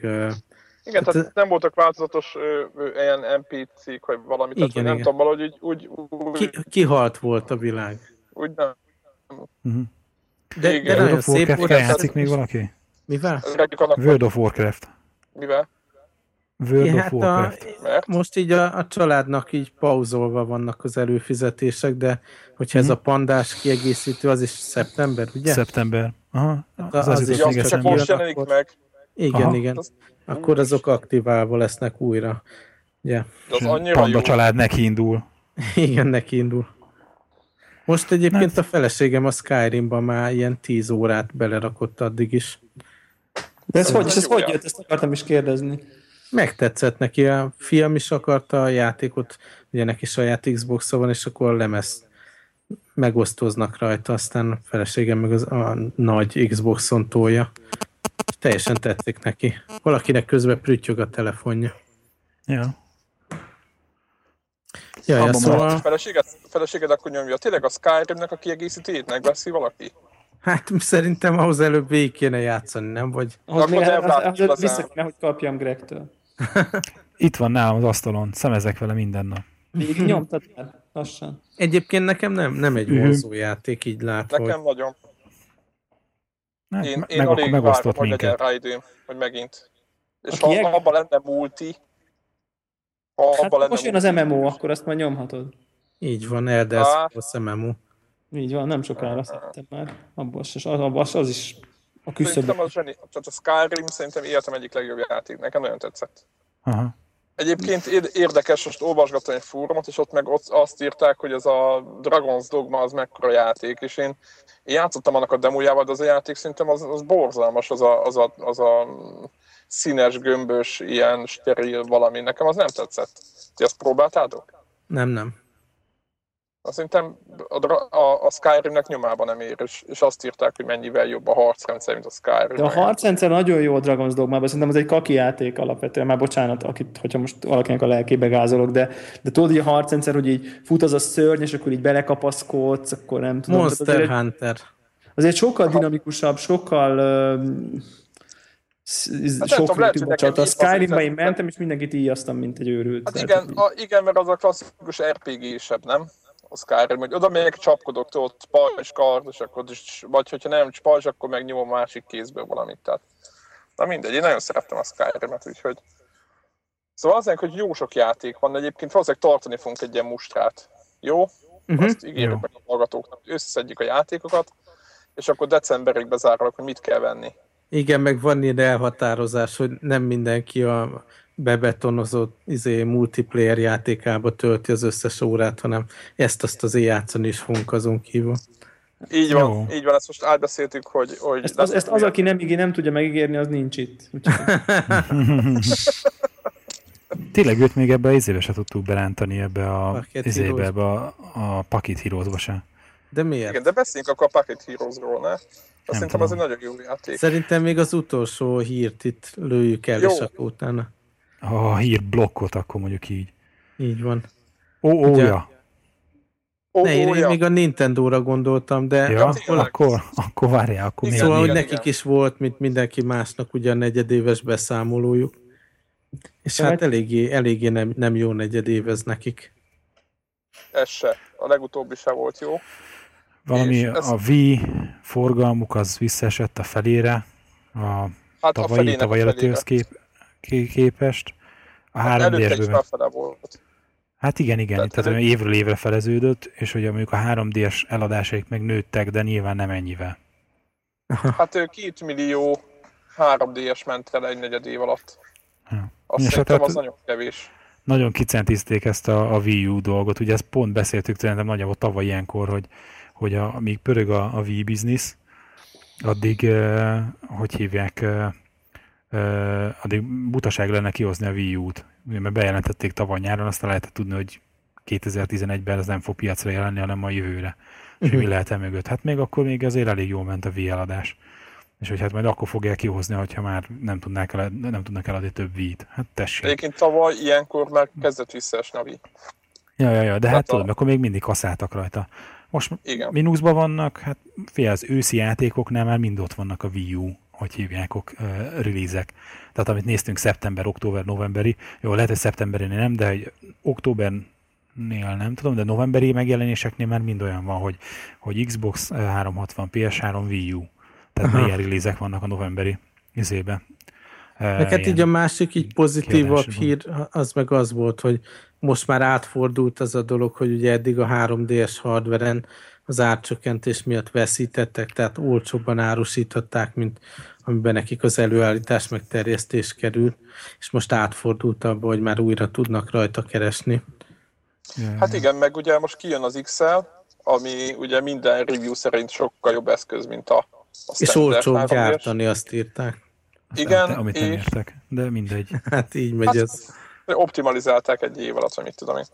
Igen, Hát, tehát nem voltak változatos ö, ö, ilyen NPC-k, vagy valami, tehát Igen, nem igen. tudom, valahogy úgy, úgy, úgy, ki, kihalt volt a világ. úgy nem. Uh-huh. De, Igen. de World nagyon of szép Warcraft volt. játszik még valaki? Mivel? World of Warcraft. Mivel? World Ja, of hát a. Mert? most így a, a családnak így pauzolva vannak az előfizetések, de hogyha ez Mhm. a pandás kiegészítő, az is szeptember, ugye? Szeptember. Aha, Hát az, az az is még csak most jelenik akkor- meg, igen, Aha. igen. Az- Akkor azok aktiválva lesznek újra. Ja. de az annyira Panda jó. család neki indul. Igen, neki indul. Most egyébként a feleségem a Skyrimban már ilyen 10 órát belerakott addig is. De ez hogy, és ez hogy jött? Ezt akartam is kérdezni. Megtetszett neki, a fiam is akarta a játékot, ugye neki saját xbox van, és akkor a lemez megosztoznak rajta, aztán a feleségem meg az, a nagy Xboxon tolja. Teljesen tetszik neki. Valakinek közben prüttyög a telefonja. Ja. Ja, ja, szóval, Feleséged, feleséged akkor nyomja. Tényleg a Skyrimnek a kiegészítőjét megveszi valaki? Hát szerintem ahhoz előbb végig kéne játszani, nem? Vagy Ahhoz még látjuk ahhoz igazán. vissza kéne, hogy kapjam Gregtől. Itt van nálam az asztalon, szemezek vele minden nap. Végig nyomtad már? Lassan. egyébként nekem nem, nem egy Mhm. vonzó játék, így látva. Nekem nagyon. Hát, Én, me- én meg akkor alig várom, hogy legyen minket. rá időm, hogy megint. És A ha kieg- abban lenne multi, ha Hát abban lenne most jön az MMO, akkor azt majd nyomhatod. Így van, Elder. Scrolls MMO. Így van, nem sokára szerintem már. Abban az, az, az is a küszöb. Szerintem az zseni. Tehát a Skyrim szerintem életem egyik legjobb játék. Nekem nagyon tetszett. Aha. Egyébként ér- érdekes, most olvasgattam egy fórumot, és ott meg ott azt írták, hogy ez a Dragon's Dogma az mekkora játék, és én, én játszottam annak a demójával, de az a játék szerintem az, az borzalmas, az a, az, a, az a színes, gömbös, ilyen steril valami. Nekem az nem tetszett. Ti azt próbáltátok? Nem, nem. Azt Szerintem a, a, a Skyrimnek nyomában nem ér, és, és azt írták, hogy mennyivel jobb a harcrendszer, mint a Skyrim. De a harcrendszer nagyon jó a Dragon's Dogmában, szerintem az egy kaki játék alapvetően, már bocsánat, akit, hogyha most valakinek a lelkébe gázolok, de, de tudod, hogy a harcrendszer, hogy így fut az a szörny, és akkor így belekapaszkodsz, akkor nem tudom. Monster azért, Hunter. azért sokkal dinamikusabb, sokkal uh, Hát sok tudom, lehet, csata. A így Skyrimba én mentem, és mindenkit íjaztam, mint egy őrült. Hát igen, a, igen, mert az a klasszikus RPG-sebb, nem? A Skyrim, hogy oda megyek, csapkodok, tudod, pajzs, kard, és akkor is, vagy hogyha nem pajzs, akkor megnyomom a másik kézből valamit. Tehát, na mindegy, én nagyon szerettem a Skyrim-et, úgyhogy... Szóval azért, hogy jó sok játék van, egyébként valószínűleg tartani fogunk egy ilyen mustrát. Jó? Uh-huh. Azt ígérjük meg a hallgatóknak, összeszedjük a játékokat, és akkor decemberig bezárulok, hogy mit kell venni. Igen, meg van ilyen elhatározás, hogy nem mindenki a bebetonozott izé, multiplayer játékába tölti az összes órát, hanem ezt-azt azért játszani is fogunk azon kívül. Így Jó. van, így van, ezt most átbeszéltük, hogy... hogy ezt, az, ezt az, aki nem, ígér, nem tudja megígérni, az nincs itt. Tényleg őt még ebbe az izébe se tudtuk berántani ebbe a, izébe, ebbe a, a Pocket Heroes-ba se. De miért? Igen, de beszéljünk akkor a Pocket Heroes-ról, ne? Azt szerintem az egy nagyon jó játék. Szerintem még az utolsó hírt itt lőjük el, Jó. és akkor utána. A hír blokkot, akkor mondjuk így. Így van. Ó, ó, Ugye- ja. Ne, én, én ja. még a Nintendo-ra gondoltam, de Ja, tényleg. akkor, akkor várjál, akkor Igen, mi Szóval, a hogy igen, nekik igen. is volt, mint mindenki másnak, ugye a negyedéves beszámolójuk. És Tehát- hát eléggé, eléggé nem, nem jó negyedév ez nekik. Ez se. A legutóbbi se volt jó. Valami ez- a Wii forgalmuk az visszaesett a felére, a Hát a tavalyi, tavaly a előttihez felére. kép, ké- képest. A Hát 3 előtte is felfele volt. Hát igen, igen, Tehát tehát, évről évre feleződött, és hogy mondjuk a 3D-s eladásaik meg nőttek, de nyilván nem ennyivel. Hát ő két millió 3D-es ment el egy negyed év alatt. Azt szerintem hát- az nagyon kevés. Nagyon kicentízték ezt a, a Wii U dolgot, ugye ezt pont beszéltük szerintem nagyjából tavaly ilyenkor, hogy, hogy a, amíg pörög a, a Wii business, addig, uh, hogy hívják, uh, addig butaság lenne kihozni a Wii U-t. Ugye, Mert bejelentették tavaly nyáron, aztán lehetett tudni, hogy 2011-ben ez nem fog piacra jelenni, hanem a jövőre. És hogy mi lehet e mögött? Hát még akkor még azért elég jól ment a Wii eladás. És hogy hát majd akkor fogják kihozni, hogyha már nem, tudnák el, nem tudnak eladni több Wii-t. Hát tessék. Egyébként tavaly ilyenkor már kezdett visszaesni a Wii. Ja, ja, ja, de Tehát hát a- tudod, akkor még mindig kaszáltak rajta. Most Igen. mínuszban vannak, hát fél az őszi játékoknál már mind ott vannak a Wii U, hogy hívják, ok, release-ek. Tehát amit néztünk szeptember, október, novemberi, jó, lehet, hogy szeptemberinél nem, de hogy októbernél nem tudom, de novemberi megjelenéseknél már mind olyan van, hogy, hogy Xbox uh, 360, PS3, Wii U. Tehát Aha. ilyen release van a novemberi izébe. Hát így a másik, így pozitívabb hír, az meg az volt, hogy most már átfordult az a dolog, hogy ugye eddig a 3DS hardveren az árcsökkentés miatt veszítettek, tehát olcsóbban árusították, mint amiben nekik az előállítás meg terjesztés kerül, és most átfordult abba, hogy már újra tudnak rajta keresni. Hát igen, meg ugye most kijön az XL, ami ugye minden review szerint sokkal jobb eszköz, mint a, a És olcsóbb 3DS. gyártani, azt írták. Igen, amit nem és értek, de mindegy. Hát így megy Hát, ez. optimalizálták egy év alatt, vagy mit tudom én.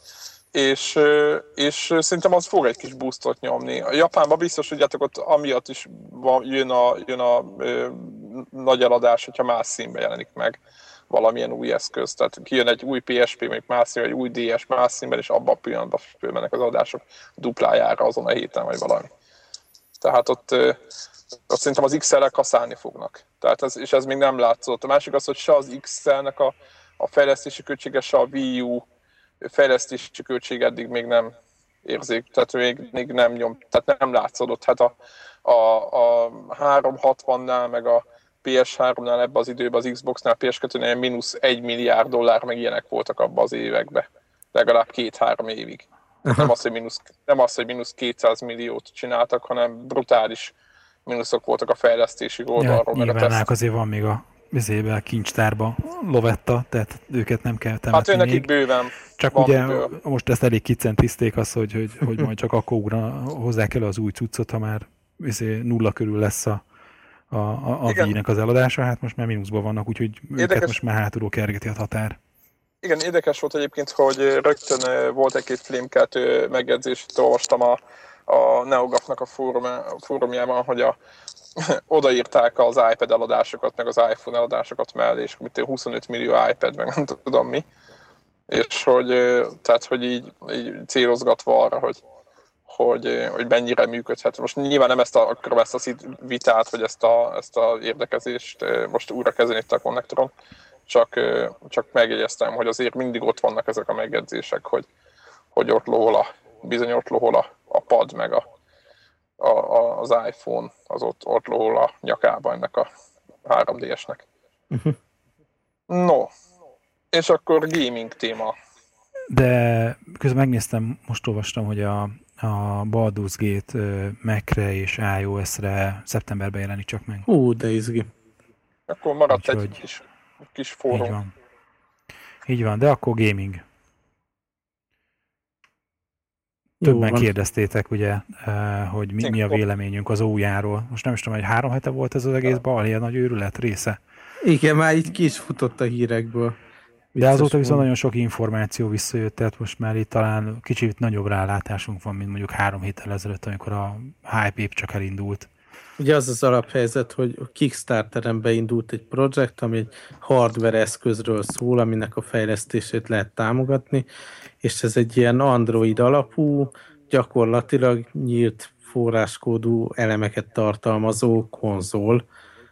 És, és szerintem az fog egy kis boostot nyomni. A Japánban biztos, tudjátok, ott amiatt is van, jön a, jön a ö, nagy eladás, hogyha más színben jelenik meg valamilyen új eszköz. Tehát kijön egy új PSP, még más színben, egy új DS más színben, és abban a pillanatban fölmennek az adások duplájára azon a héten, vagy valami. Tehát ott, ö, ott szerintem az XL-el kaszálni fognak. Tehát ez, és ez még nem látszott. A másik az, hogy se az XL-nek a, a fejlesztési költsége, se a Wii U fejlesztési költség eddig még nem érzik, tehát még, még nem nyom, tehát nem látszódott. Hát a, a, a 360-nál, meg a PS3-nál ebben az időben, az Xbox-nál, PS2-nél mínusz 1 milliárd dollár, meg ilyenek voltak abban az években. Legalább két-három évig. Nem az, hogy mínusz, nem az, hogy mínusz 200 milliót csináltak, hanem brutális mínuszok voltak a fejlesztési Ja, oldalról. meg a nyilván teszt- náluk azért van még a vizébe, a kincstárba lovetta, tehát őket nem kell Hát temetni ő nekik még. bőven Csak ugye miből. most ezt elég kicentízték azt, hogy, hogy, hogy majd csak akkor ugra, hozzák elő az új cuccot, ha már izé, nulla körül lesz a, a, a, a. Wii-nek az eladása, hát most már mínuszban vannak, úgyhogy őket Érdekes- most már hátulról kergeti a határ. Igen, érdekes volt egyébként, hogy rögtön volt egy-két flémkeltő megjegyzést, olvastam a, a NeoGAF-nak a fórum, fórumjában, hogy a, odaírták az iPad eladásokat, meg az iPhone eladásokat mellé, és mit 25 millió iPad, meg nem tudom mi. És hogy, tehát, hogy így, így célozgatva arra, hogy, hogy, hogy mennyire működhet. Most nyilván nem ezt a, akarom ezt a vitát, vagy ezt a, ezt a érdekezést most újra kezdeni itt a konnektoron, csak, csak megjegyeztem, hogy azért mindig ott vannak ezek a megjegyzések, hogy, hogy ott lohol bizony ott lohol a, a pad, meg a, a, a, az iPhone, az ott, ott lohol a nyakába ennek a 3DS-nek. No, és akkor gaming téma. De közben megnéztem, most olvastam, hogy a, a Baldur's Gate Mac-re és iOS-re szeptemberben jelenik csak meg. Hú, de izgi. Akkor maradt egy Úgyhogy- kis, kis Így fórum. van. Így van, de akkor gaming. Jó Többen van. kérdeztétek, ugye, eh, hogy mi, mi a véleményünk az ójáról. Most nem is tudom, hogy három hete volt ez az egész bal, ilyen nagy őrület része. Igen, már így ki is futott a hírekből. De Vicces azóta viszont nagyon sok információ visszajött, tehát most már itt talán kicsit nagyobb rálátásunk van, mint mondjuk három héttel ezelőtt, amikor a hype épp csak elindult. Ugye az az alaphelyzet, hogy a Kickstarteren beindult egy projekt, ami egy hardware eszközről szól, aminek a fejlesztését lehet támogatni, és ez egy ilyen Android alapú, gyakorlatilag nyílt forráskódú elemeket tartalmazó konzol,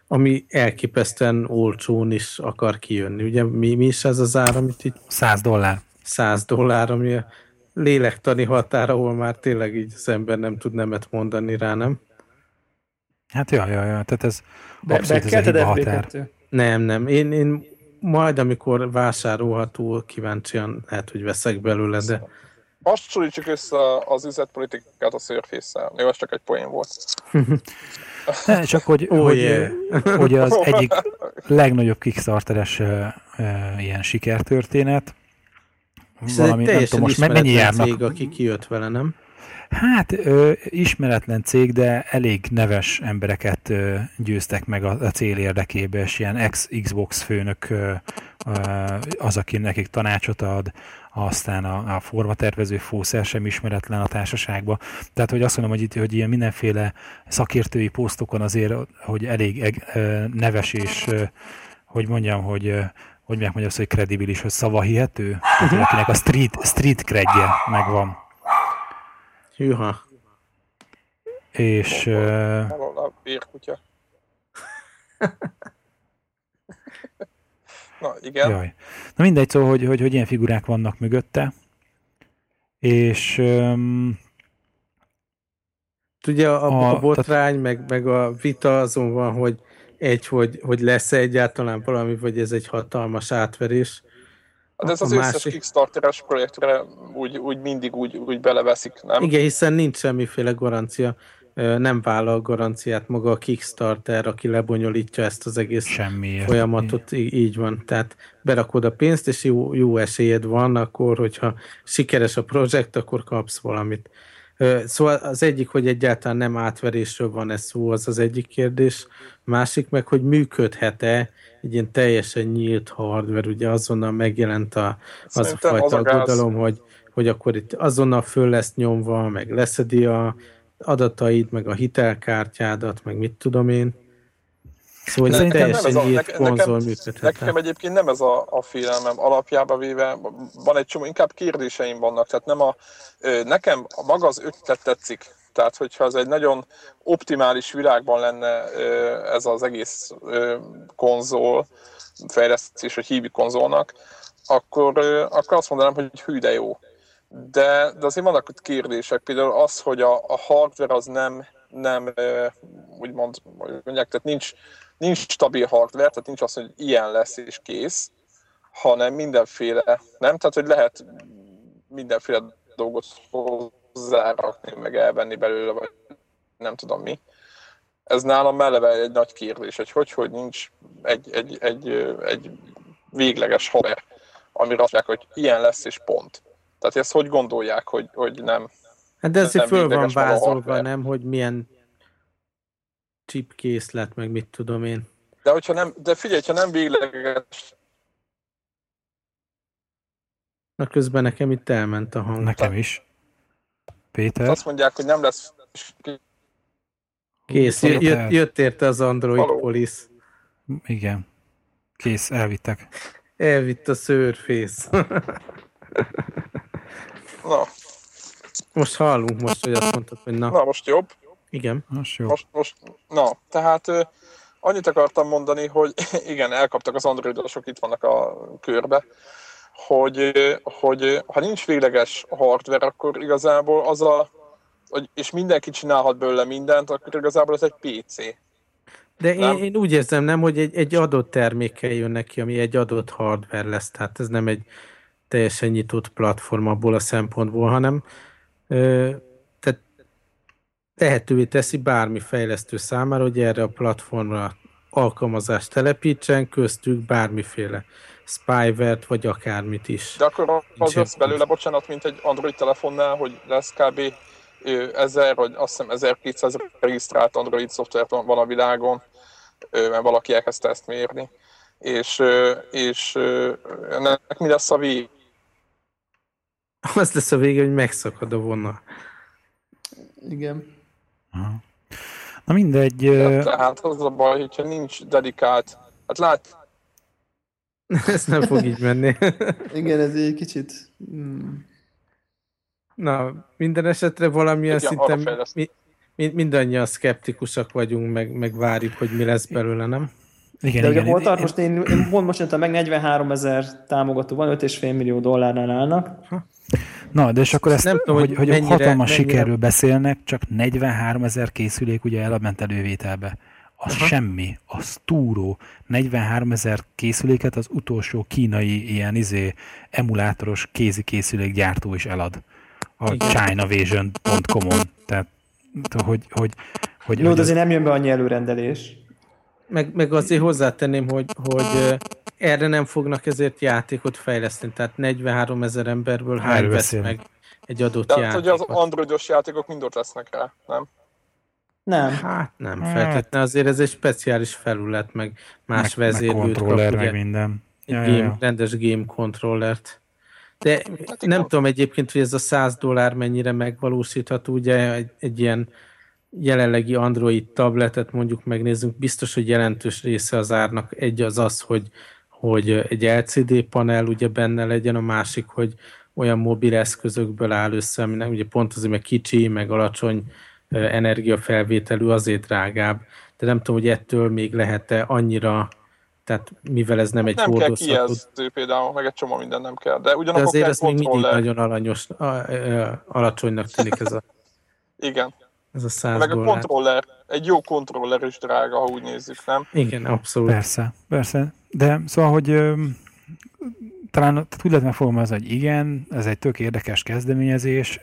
ami elképesztően olcsón is akar kijönni. Ugye mi, mi is ez az ár, amit itt 100 dollár. 100 dollár, ami a lélektani határ, ahol már tényleg így az ember nem tud nemet mondani rá, nem? Hát ja, ja, ja, tehát ez Be, abszolút ez a hiba határ. FB2? Nem, nem. Én, én majd, amikor vásárolható, kíváncsian lehet, hogy veszek belőle, de Hasonlítsuk össze az üzletpolitikát a Surface-szel. Jó, ez csak egy poén volt. Ne, csak hogy, Oh, hogy, yeah. hogy az egyik legnagyobb Kickstarteres ilyen sikertörténet. Ez egy teljesen most mennyi járnak? cég, aki kijött vele, nem? Hát ö, ismeretlen cég, de elég neves embereket ö, győztek meg a, a cél érdekébe, és ilyen ex-Xbox főnök ö, ö, az, aki nekik tanácsot ad, aztán a, a formatervező fószer sem ismeretlen a társaságban. Tehát, hogy azt mondom, hogy itt hogy ilyen mindenféle szakértői posztokon azért, hogy elég ö, neves és hogy mondjam, hogy hogy mondják azt, hogy kredibilis, hogy szavahihető, uh-huh. akinek a street, street credje megvan. Hűha. És... Uh... A bérkutya. Na, igen. Jaj. Na mindegy, szó, hogy, hogy, hogy ilyen figurák vannak mögötte. És... Um, Ugye a, a, a botrány, tehát... meg, meg a vita azon van, hogy egy, hogy, hogy lesz-e egyáltalán valami, vagy ez egy hatalmas átverés. Hát ez az másik... összes Kickstarteres projektre úgy, úgy mindig úgy, úgy beleveszik, nem? Igen, hiszen nincs semmiféle garancia. Nem vállal garanciát maga a Kickstarter, aki lebonyolítja ezt az egész Semmiért. folyamatot. Így, így van. Tehát berakod a pénzt, és jó, jó esélyed van, akkor, hogyha sikeres a projekt, akkor kapsz valamit. Szóval az egyik, hogy egyáltalán nem átverésről van ez szó, az az egyik kérdés. Másik meg, hogy működhet-e egy ilyen teljesen nyílt hardware, ugye azonnal megjelent a, az a fajta aggodalom, hogy, hogy akkor itt azonnal föl lesz nyomva, meg leszedi a adataid, meg a hitelkártyádat, meg mit tudom én. Szóval ne, teljesen nem nyílt a, konzol nekem, nekem egyébként nem ez a, a félelmem alapjába véve, van egy csomó, inkább kérdéseim vannak, tehát nem a, nekem maga az ötlet tetszik, tehát, hogyha ez egy nagyon optimális világban lenne ez az egész konzol, fejlesztés, vagy hívi konzolnak, akkor, akkor azt mondanám, hogy hű de jó. De, de azért vannak ott kérdések, például az, hogy a, a hardware az nem, nem úgymond, mondják, tehát nincs, nincs stabil hardware, tehát nincs az, hogy ilyen lesz és kész, hanem mindenféle, nem? Tehát, hogy lehet mindenféle dolgot hozzárakni, meg elvenni belőle, vagy nem tudom mi. Ez nálam eleve egy nagy kérdés, hogy hogy, hogy nincs egy, egy, egy, egy végleges haver, amire azt mondják, hogy ilyen lesz és pont. Tehát ezt hogy gondolják, hogy, hogy nem Hát de ezért föl van vázolva, nem, hogy milyen chip készlet, meg mit tudom én. De, hogyha nem, de figyelj, ha nem végleges Na közben nekem itt elment a hang. Nekem is. Péter? Azt mondják, hogy nem lesz... Kész, jött, jött érte az Android Való. Police. Igen. Kész, elvittek. Elvitt a Surface. na. Most hallunk most, hogy azt mondtad, hogy na. Na, most jobb. Igen. Most jó. Most, most, na, tehát annyit akartam mondani, hogy igen, elkaptak az androidosok, itt vannak a körbe, hogy, hogy ha nincs végleges hardware, akkor igazából az a, hogy, és mindenki csinálhat belőle mindent, akkor igazából ez egy PC. De én, én úgy érzem, nem, hogy egy, egy adott termékkel jön neki, ami egy adott hardware lesz, tehát ez nem egy teljesen nyitott platform abból a szempontból, hanem ö, tehát lehetővé teszi bármi fejlesztő számára, hogy erre a platformra alkalmazást telepítsen, köztük bármiféle spyware vagy akármit is. De akkor az lesz belőle, bocsánat, mint egy Android telefonnál, hogy lesz kb. 1000 vagy azt hiszem 1200 regisztrált Android szoftvert van a világon, mert valaki elkezdte ezt mérni. És, és ennek mi lesz a vég? Az lesz a vége, hogy megszakad a vonal. Igen. Na mindegy. Ja, tehát az a baj, hogyha nincs dedikált, hát lát, Ez nem fog így menni. Igen, ez egy kicsit... Hmm. Na, minden esetre valamilyen Igen, szinten mi, mi, mindannyian szkeptikusak vagyunk, meg, meg várjuk, hogy mi lesz belőle, nem? Igen, De igen, ugye hol tart most, én, én pont most jöttem meg 43 ezer támogató van, 5,5 millió dollárnál állnak. Na, de és akkor ezt, nem tudom, hogy, hogy mennyire, hatalmas mennyire... sikerről beszélnek, csak 43 ezer készülék ugye elment elővételbe az Aha. semmi, az túró. 43 ezer készüléket az utolsó kínai ilyen izé emulátoros kézi készülék gyártó is elad. A chinavision.com-on. Tehát, hogy, hogy, hogy, Jó, de azért nem jön be annyi előrendelés. meg, meg azért hozzátenném, hogy, hogy erre nem fognak ezért játékot fejleszteni, tehát 43 ezer emberből hány vesz meg egy adott De játékot. hogy az androidos játékok mind ott lesznek rá, nem? Nem. Hát nem, Hát. feltétlenül azért ez egy speciális felület, meg más meg, meg vezérlőt kontroller, kap, meg minden. egy Ja, game, ja, ja. rendes game controllert. De Hát nem igen. tudom egyébként, hogy ez a 100 dollár mennyire megvalósítható, ugye egy, egy ilyen jelenlegi Android tabletet mondjuk megnézzünk, biztos, hogy jelentős része az árnak egy az az, hogy, hogy egy LCD panel ugye benne legyen, a másik, hogy olyan mobil eszközökből áll össze, aminek ugye pont azért, mert kicsi, meg alacsony energiafelvételű, azért drágább. De nem tudom, hogy ettől még lehet-e annyira, tehát mivel ez nem egy Nem kell hordozható kijelző például, meg egy csomó minden nem kell. De de ugyanakkor azért kell ez még mindig kontroller. nagyon alanyos, a, a, alacsonynak tűnik ez a, Igen. ez a 100 Meg a dollár. kontroller, egy jó kontroller is drága, ha úgy nézzük, nem? Igen, abszolút. Persze, persze. De szóval, hogy talán úgy lehet megfogalmazni, hogy igen, ez egy tök érdekes kezdeményezés,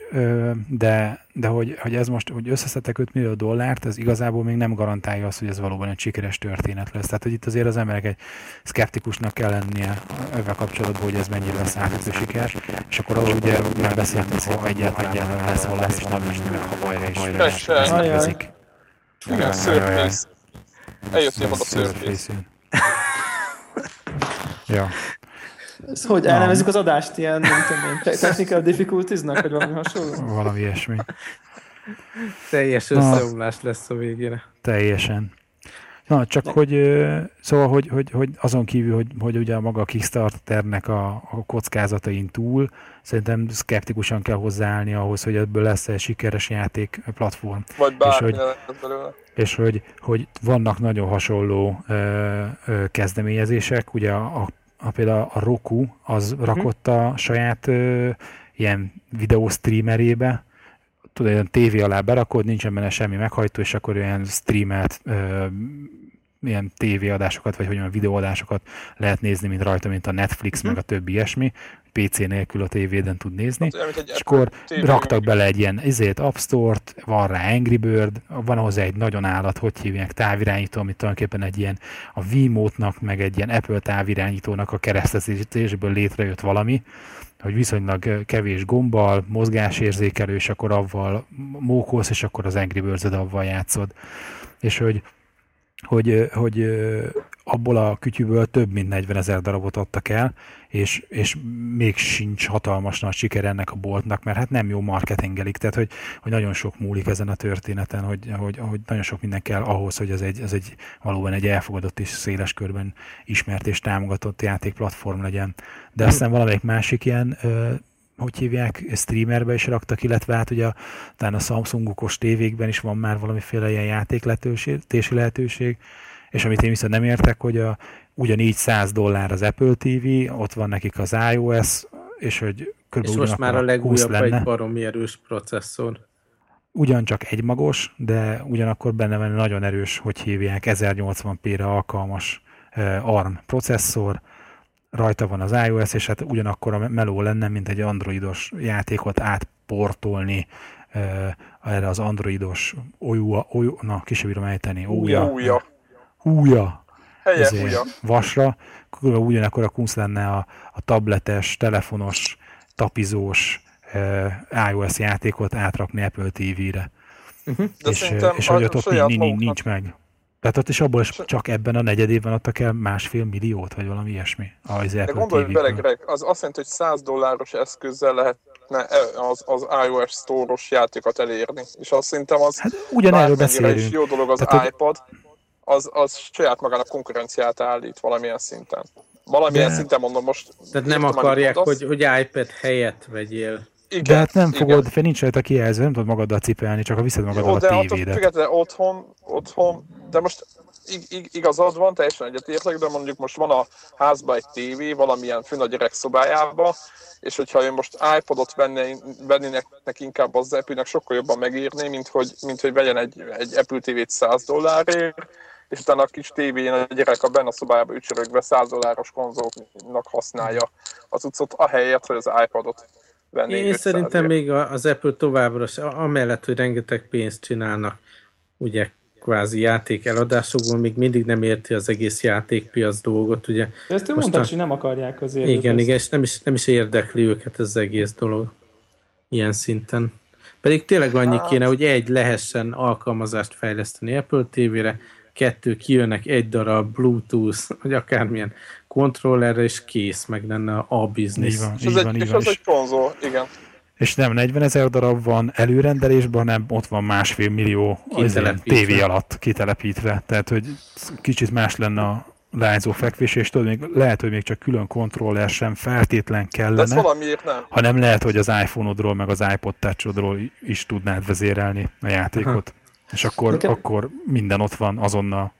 de, de hogy, hogy ez most, hogy összeszedtek 5 millió dollárt, ez igazából még nem garantálja azt, hogy ez valóban egy sikeres történet lesz. Tehát, hogy itt azért az emberek egy szkeptikusnak kell lennie ezzel kapcsolatban, hogy ez mennyire lesz átütő siker, és akkor arról ugye már beszéltünk, hogy ha egyáltalán lesz valami, és nem lesz meg Havajra is Persze. megközik. Igen, Surface. Eljöttél oda Surface. Ja. Ez hogy elnevezzük az adást ilyen, nem tudom én, te- technical difficultiesnak, vagy valami hasonló? valami ilyesmi. Teljes összeomlás lesz a végére. Teljesen. Na, csak hogy, szóval, hogy, hogy, hogy azon kívül, hogy, hogy ugye maga a Kickstarternek a, a kockázatain túl, szerintem szkeptikusan kell hozzáállni ahhoz, hogy ebből lesz egy sikeres játék platform. Vagy bármi hogy-. És hogy, hogy vannak nagyon hasonló ö, ö, kezdeményezések, ugye a, a, a például a Roku az rakott a saját ö, ilyen videóstreamerébe, tudod, olyan tévé alá berakod, nincsen benne semmi meghajtó, és akkor olyan streamelt ö, ilyen tévéadásokat, vagy hogy olyan videóadásokat lehet nézni, mint rajta, mint a Netflix, meg a többi ilyesmi. PC nélkül a tévéden tud nézni. Hát egy És akkor raktak bele egy ilyen izét, App Store-t, van rá Angry Bird, van hozzá egy nagyon állat, hogy hívják, távirányító, amit tulajdonképpen egy ilyen a Wiimote-nak, meg egy ilyen Apple távirányítónak a keresztezésből létrejött valami, hogy viszonylag kevés gombbal, mozgásérzékelő, és akkor avval mókolsz, és akkor az Angry birds avval játszod. És hogy hogy, hogy abból a kütyűből több mint 40 ezer darabot adtak el, és, és még sincs hatalmas nagy siker ennek a boltnak, mert hát nem jó marketingelik, tehát hogy, hogy nagyon sok múlik ezen a történeten, hogy, hogy, hogy nagyon sok minden kell ahhoz, hogy ez egy, ez egy valóban egy elfogadott és széles körben ismert és támogatott játékplatform legyen. De aztán valamelyik másik ilyen hogy hívják, streamerbe is raktak, illetve hát ugye talán a Samsungokos tévékben is van már valamiféle ilyen játéklehetőségi lehetőség, és amit én viszont nem értek, hogy a, ugyanígy 100 dollár az Apple TV, ott van nekik az iOS, és hogy És körülbelül most már a ugyanakkor 20 legújabb lenne. egy baromi erős processzor. Ugyancsak egymagos, de ugyanakkor benne van egy nagyon erős, hogy hívják, 1080p-re alkalmas eh, ARM processzor, rajta van az iOS, és hát ugyanakkor a meló lenne, mint egy androidos játékot átportolni eh, erre az androidos OUA, OU, na, ki sem bírom ejteni. Úja, Helye, izé, úja. vasra, körülbelül ugyanakkor a kunsz lenne a, a tabletes, telefonos, tapizós eh, iOS játékot átrakni Apple TV-re. De és, szerintem és hogy ott, ott nincs, nincs, nincs meg. Tehát ott is abból is csak ebben a negyed évben adtak el másfél milliót, vagy valami ilyesmi. Az De gondolj bele, Greg, az azt jelenti, hogy 100 dolláros eszközzel lehetne e- az, az iOS Store-os játékot elérni. És azt szerintem az Hát ugyanerről beszélünk. jó dolog az Tehát, hogy- iPad, az, az saját magának konkurenciát állít valamilyen szinten. Valamilyen De- szinten mondom most. Tehát nem értem, akarják, hogy, hogy iPad helyett vegyél. Igen, De hát nem igen. fogod, fel nincs rajta kijelzve, nem tudod magaddal cipelni, csak ha viszed Jó, magaddal de a attól tévédet. függetlenül otthon, otthon, de most ig- ig- igazad van, teljesen egyetértek, de mondjuk most van a házban egy tévé, valamilyen fönn a gyerek szobájába, és hogyha én most iPodot vennének inkább az Apple-nek sokkal jobban megírné, mint hogy, mint hogy vegyen egy, egy Apple TV-t 100 dollárért, és utána a kis tévén a gyerek a benne a szobájába ücsörögve 100 dolláros konzolnak használja az utcot, ahelyett, hogy az iPodot venné. Én 500 szerintem ért. még az Apple továbbra sem, amellett, hogy rengeteg pénzt csinálnak, ugye kvázi játék eladásokból még mindig nem érti az egész játékpiac dolgot, ugye. De ezt ő mondta, hogy nem akarják azért. Igen, igen, és nem is, nem is érdekli őket ez az egész dolog ilyen szinten. Pedig tényleg annyi hát. kéne, hogy egy lehessen alkalmazást fejleszteni Apple TV-re, kettő kijönnek egy darab Bluetooth, vagy akármilyen kontrollerre, és kész, meg lenne a business. Így van, és így van, egy, és az egy konzol, igen. És nem 40 ezer darab van előrendelésben, hanem ott van másfél millió tévé alatt kitelepítve. Tehát, hogy kicsit más lenne a lányzó fekvés, és tudod, még lehet, hogy még csak külön kontroller sem feltétlen kellene. De valamiért nem. Hanem lehet, hogy az iPhone-odról, meg az iPod touch is tudnád vezérelni a játékot. Aha. És akkor, nekem, akkor minden ott van azonnal.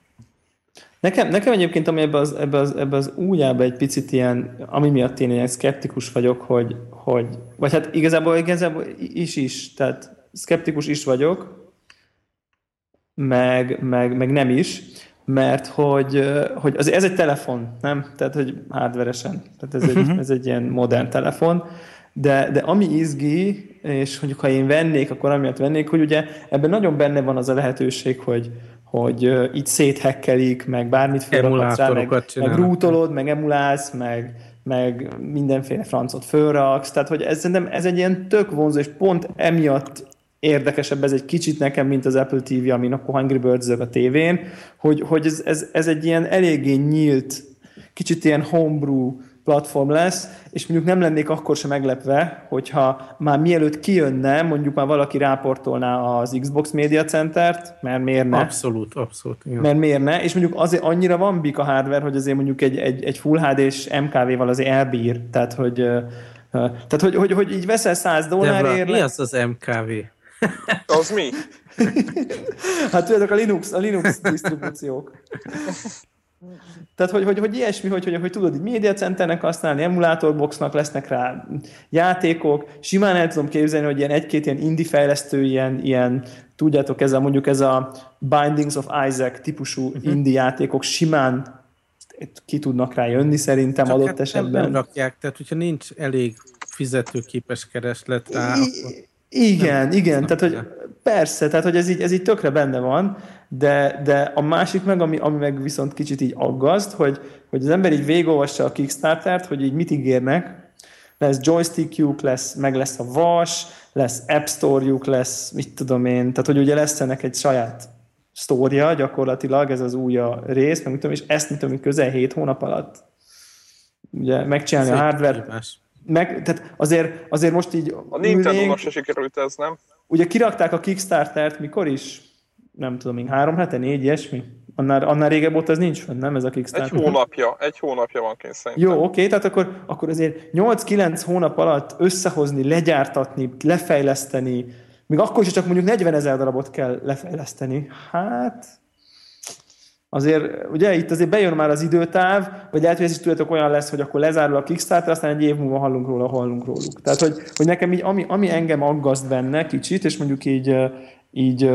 Nekem, nekem egyébként, ami ebbe az, ebbe az, ebbe az újjába egy picit ilyen, ami miatt én ilyen szkeptikus vagyok, hogy, hogy vagy hát igazából, igazából is is, tehát szkeptikus is vagyok, meg, meg, meg nem is, mert hogy, hogy az, ez egy telefon, nem? Tehát, hogy hardveresen. Tehát ez, uh-huh. egy, mhm. ez egy ilyen modern telefon. De, de ami izgi, és hogy ha én vennék, akkor amiatt vennék, hogy ugye ebben nagyon benne van az a lehetőség, hogy, hogy így széthekkelik, meg bármit felrakhatsz rá, meg, meg rútolod, meg emulálsz, meg, meg mindenféle francot fölraksz, tehát hogy ez, ez egy ilyen tök vonzó, és pont emiatt érdekesebb ez egy kicsit nekem, mint az Apple TV, amin a Angry birds a tévén, hogy, hogy ez, ez, ez egy ilyen eléggé nyílt, kicsit ilyen homebrew platform lesz, és mondjuk nem lennék akkor sem meglepve, hogyha már mielőtt kijönne, mondjuk már valaki ráportolná az Xbox Media Centert, mert miért ne? Abszolút, abszolút. Igen. Mert miért ne? És mondjuk azért annyira van big a hardware, hogy azért mondjuk egy, egy, egy Full HD-s MKV-val azért elbír. Tehát, hogy, tehát, hogy, hogy, hogy így veszel 100 dollárért. Mi az az MKV? Az mi? hát tudjátok, a Linux, a Linux disztribúciók. Tehát, hogy, hogy, hogy ilyesmi, hogy, hogy, hogy tudod, így média centernek használni, emulátorboxnak lesznek rá játékok, simán el tudom képzelni, hogy ilyen egy-két ilyen indie fejlesztő, ilyen, ilyen tudjátok, ez a, mondjuk ez a Bindings of Isaac típusú uh-huh. indie játékok simán ki tudnak rá jönni szerintem Csak adott hát esetben. Nem, nem rakják, tehát hogyha nincs elég fizetőképes kereslet rá, I- akkor igen, nem, igen, tehát hogy persze, tehát hogy ez így, ez így tökre benne van, de, de a másik meg, ami, ami meg viszont kicsit így aggaszt, hogy, hogy az ember így végigolvassa a Kickstarter-t, hogy így mit ígérnek, lesz joystickjuk, lesz, meg lesz a vas, lesz App Store-juk, lesz, mit tudom én, tehát hogy ugye lesz ennek egy saját sztória gyakorlatilag, ez az új rész, meg tudom, és ezt mit tudom, közel 7 hónap alatt ugye megcsinálni ez a hardware meg, tehát azért, azért most így... A Nintendo-nak se sikerült ez, nem? Ugye kirakták a Kickstarter-t, mikor is? Nem tudom, még három hete, négy, ilyesmi? Annál, annál régebb ott ez nincs fönn, nem ez a Kickstarter? Egy hónapja, egy hónapja van kint szerintem. Jó, oké, tehát akkor, akkor azért 8-9 hónap alatt összehozni, legyártatni, lefejleszteni, még akkor is csak mondjuk 40 ezer darabot kell lefejleszteni. Hát, azért, ugye itt azért bejön már az időtáv, vagy lehet, hogy ez is tudjátok olyan lesz, hogy akkor lezárul a Kickstarter, aztán egy év múlva hallunk róla, hallunk róluk. Tehát, hogy, hogy nekem így, ami, ami engem aggaszt benne kicsit, és mondjuk így, így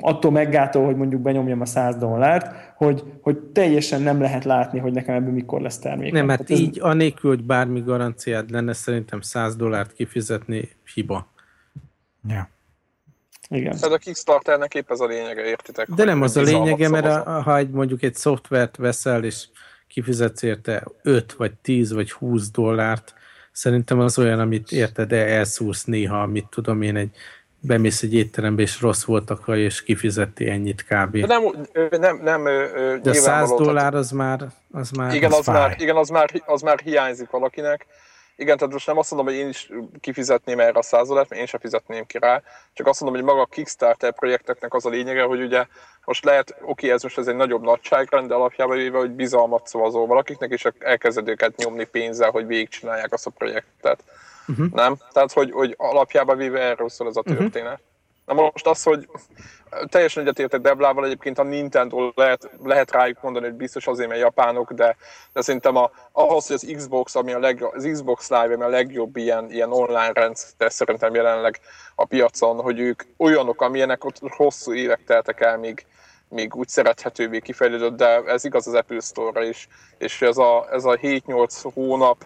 attól meggátol, hogy mondjuk benyomjam a 100 dollárt, hogy, hogy teljesen nem lehet látni, hogy nekem ebből mikor lesz termék. Nem, hát így ez... anélkül, hogy bármi garanciád lenne, szerintem 100 dollárt kifizetni hiba. Ja. Igen. Tehát a Kickstarternek épp ez a lényege, értitek? De nem az a lényege, mert a, ha egy, mondjuk egy szoftvert veszel, és kifizetsz érte 5 vagy 10 vagy 20 dollárt, szerintem az olyan, amit érted, de elszúrsz néha, mit tudom én, egy bemész egy étterembe, és rossz volt a és kifizetti ennyit kb. De nem, nem, nem De a 100 dollár az már, az már igen, az, az már, igen az, már, az már hiányzik valakinek, igen, tehát most nem azt mondom, hogy én is kifizetném erre a százalet, mert én sem fizetném ki rá, csak azt mondom, hogy maga a Kickstarter projekteknek az a lényege, hogy ugye most lehet, oké, ez most ez egy nagyobb nagyságrend, de alapjában véve, hogy bizalmat szavazol valakiknek, és elkezded őket nyomni pénzzel, hogy végigcsinálják azt a projektet. Uh-huh. Nem? Tehát, hogy, hogy alapjában véve erről szól ez a mhm. történet. Uh-huh. Na most az, hogy teljesen egyetértek Deblával, egyébként a Nintendo lehet, lehet rájuk mondani, hogy biztos azért, mert japánok, de, de szerintem a, ahhoz, hogy az Xbox, ami a leg, az Xbox Live, ami a legjobb ilyen, ilyen online rendszer szerintem jelenleg a piacon, hogy ők olyanok, amilyenek ott hosszú évek teltek el, míg, még úgy szerethetővé kifejlődött, de ez igaz az Apple Store-ra is, és ez a, ez a 7-8 hónap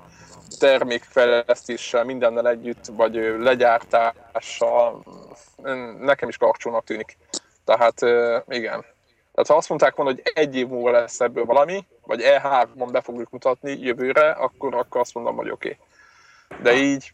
termékfejlesztéssel, mindennel együtt, vagy legyártással nekem is karcsúnak tűnik. Tehát igen. Tehát ha azt mondták volna, hogy egy év múlva lesz ebből valami, vagy E3-on be fogjuk mutatni jövőre, akkor, akkor azt mondom, hogy oké. Okay. De így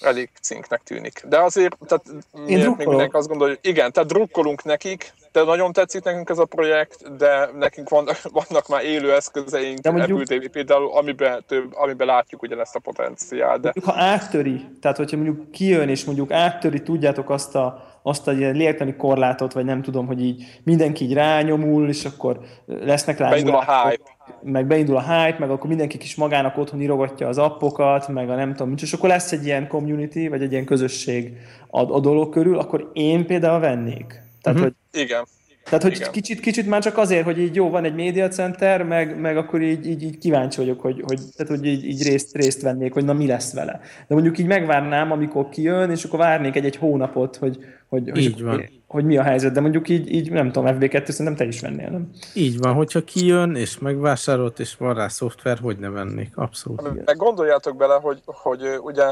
elég cinknek tűnik. De azért, tehát Én még mindenki azt gondolja, hogy igen, tehát drukkolunk nekik, de nagyon tetszik nekünk ez a projekt, de nekünk van, vannak már élő eszközeink, de mondjuk, Apple TV például, amiben, több, amiben látjuk ugyanezt a potenciált. De... Ha áttöri, tehát hogyha mondjuk kijön és mondjuk áttöri, tudjátok azt a, azt a ilyen léltani korlátot, vagy nem tudom, hogy így mindenki így rányomul, és akkor lesznek rá... Beindul a hype. Meg beindul a hype, meg akkor mindenki is magának otthon írogatja az appokat, meg a nem tudom, és akkor lesz egy ilyen community, vagy egy ilyen közösség a, a dolog körül, akkor én például vennék. Tehát, uh-huh. hogy igen. Tehát, hogy kicsit, kicsit már csak azért, hogy így jó, van egy média center, meg, meg akkor így, így, így kíváncsi vagyok, hogy, hogy, tehát, hogy így, így részt, részt vennék, hogy na mi lesz vele. De mondjuk így megvárnám, amikor kijön, és akkor várnék egy-egy hónapot, hogy, hogy, hogy, így van. Hogy mi a helyzet. De mondjuk így, így nem tudom, FB2 szerintem te is vennél, nem? Így van, hogyha kijön, és megvásárolt, és van rá szoftver, hogy ne vennék, abszolút. Meg gondoljátok bele, hogy, hogy ugye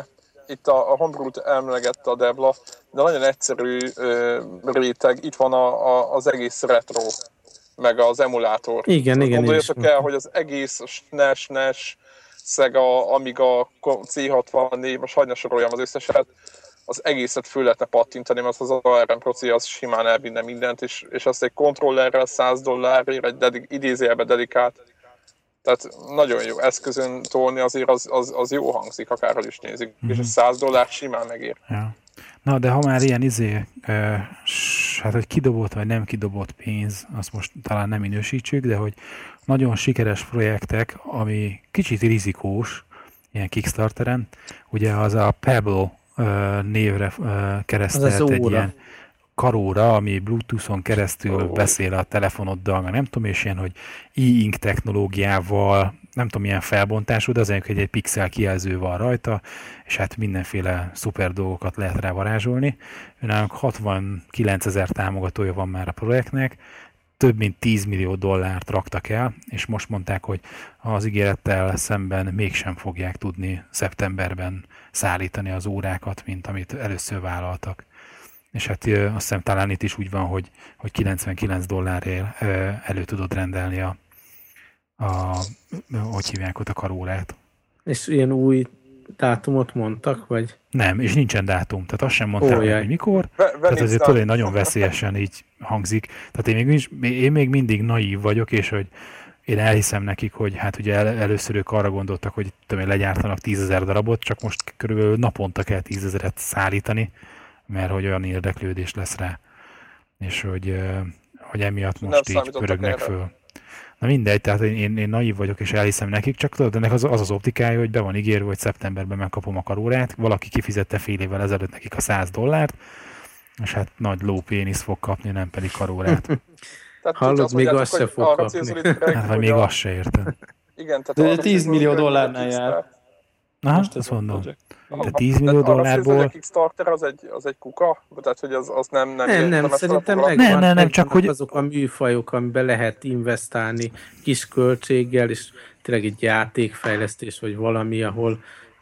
itt a, a Homebrew-t emlegette a Debla, de nagyon egyszerű ö, réteg, itt van a, a, az egész retro, meg az emulátor. Igen, igen. Gondoljatok el, hogy az egész SNES, NES, Sega, Amiga, C64, most hagyna soroljam az összeset, az egészet föl lehetne pattintani, mert az ARM proci az simán elvinne mindent, és, és azt egy kontrollerrel 100 dollárért, egy dedik, idézőjelbe dedikált tehát nagyon jó eszközön tolni azért az, az, az jó hangzik, akárhol is nézik, mm-hmm. és a 100 dollár simán megér. Ja. Na, de ha már ilyen izé, ö, hát hogy kidobott vagy nem kidobott pénz, azt most talán nem minősítsük, de hogy nagyon sikeres projektek, ami kicsit rizikós, ilyen Kickstarteren, ugye az a Pebble névre keresztelt egy ilyen karóra, ami Bluetooth-on keresztül oh. beszél a telefonoddal, meg nem tudom, és ilyen, hogy e-ink technológiával, nem tudom milyen felbontású, de az hogy egy pixel kijelző van rajta, és hát mindenféle szuper dolgokat lehet rá varázsolni. Önálunk 69 ezer támogatója van már a projektnek, több mint 10 millió dollárt raktak el, és most mondták, hogy az ígérettel szemben mégsem fogják tudni szeptemberben szállítani az órákat, mint amit először vállaltak és hát azt hiszem talán itt is úgy van, hogy, hogy 99 dollárért elő tudod rendelni a, a hogy hívják ott a karórát. És ilyen új dátumot mondtak, vagy? Nem, és nincsen dátum, tehát azt sem mondták, oh, hogy mikor, Ve- tehát azért tudod, nagyon veszélyesen így hangzik. Tehát én még, én még mindig naív vagyok, és hogy én elhiszem nekik, hogy hát ugye el, először ők arra gondoltak, hogy tudom, legyártanak tízezer darabot, csak most körülbelül naponta kell tízezeret szállítani, mert hogy olyan érdeklődés lesz rá, és hogy, hogy emiatt most Nem így pörögnek erre. föl. Na mindegy, tehát én, én, én naív vagyok, és elhiszem nekik, csak tudod, ennek az, az az optikája, hogy be van ígérve, hogy szeptemberben megkapom a karórát, valaki kifizette fél évvel ezelőtt nekik a 100 dollárt, és hát nagy lópénisz fog kapni, nem pedig karórát. Tehát Hallod, még azt se fog kapni. Hát, vagy még azt se értem. Igen, tehát De 10 millió dollárnál jár. Na, most azt mondom. De 10 millió dollárból... A Kickstarter az egy, az egy kuka? Tehát, hogy az, az nem... Nem, nem, nem, nem szerintem meg nem, nem, nem, csak hogy... azok a műfajok, amiben lehet investálni kis költséggel, és tényleg egy játékfejlesztés, vagy valami, ahol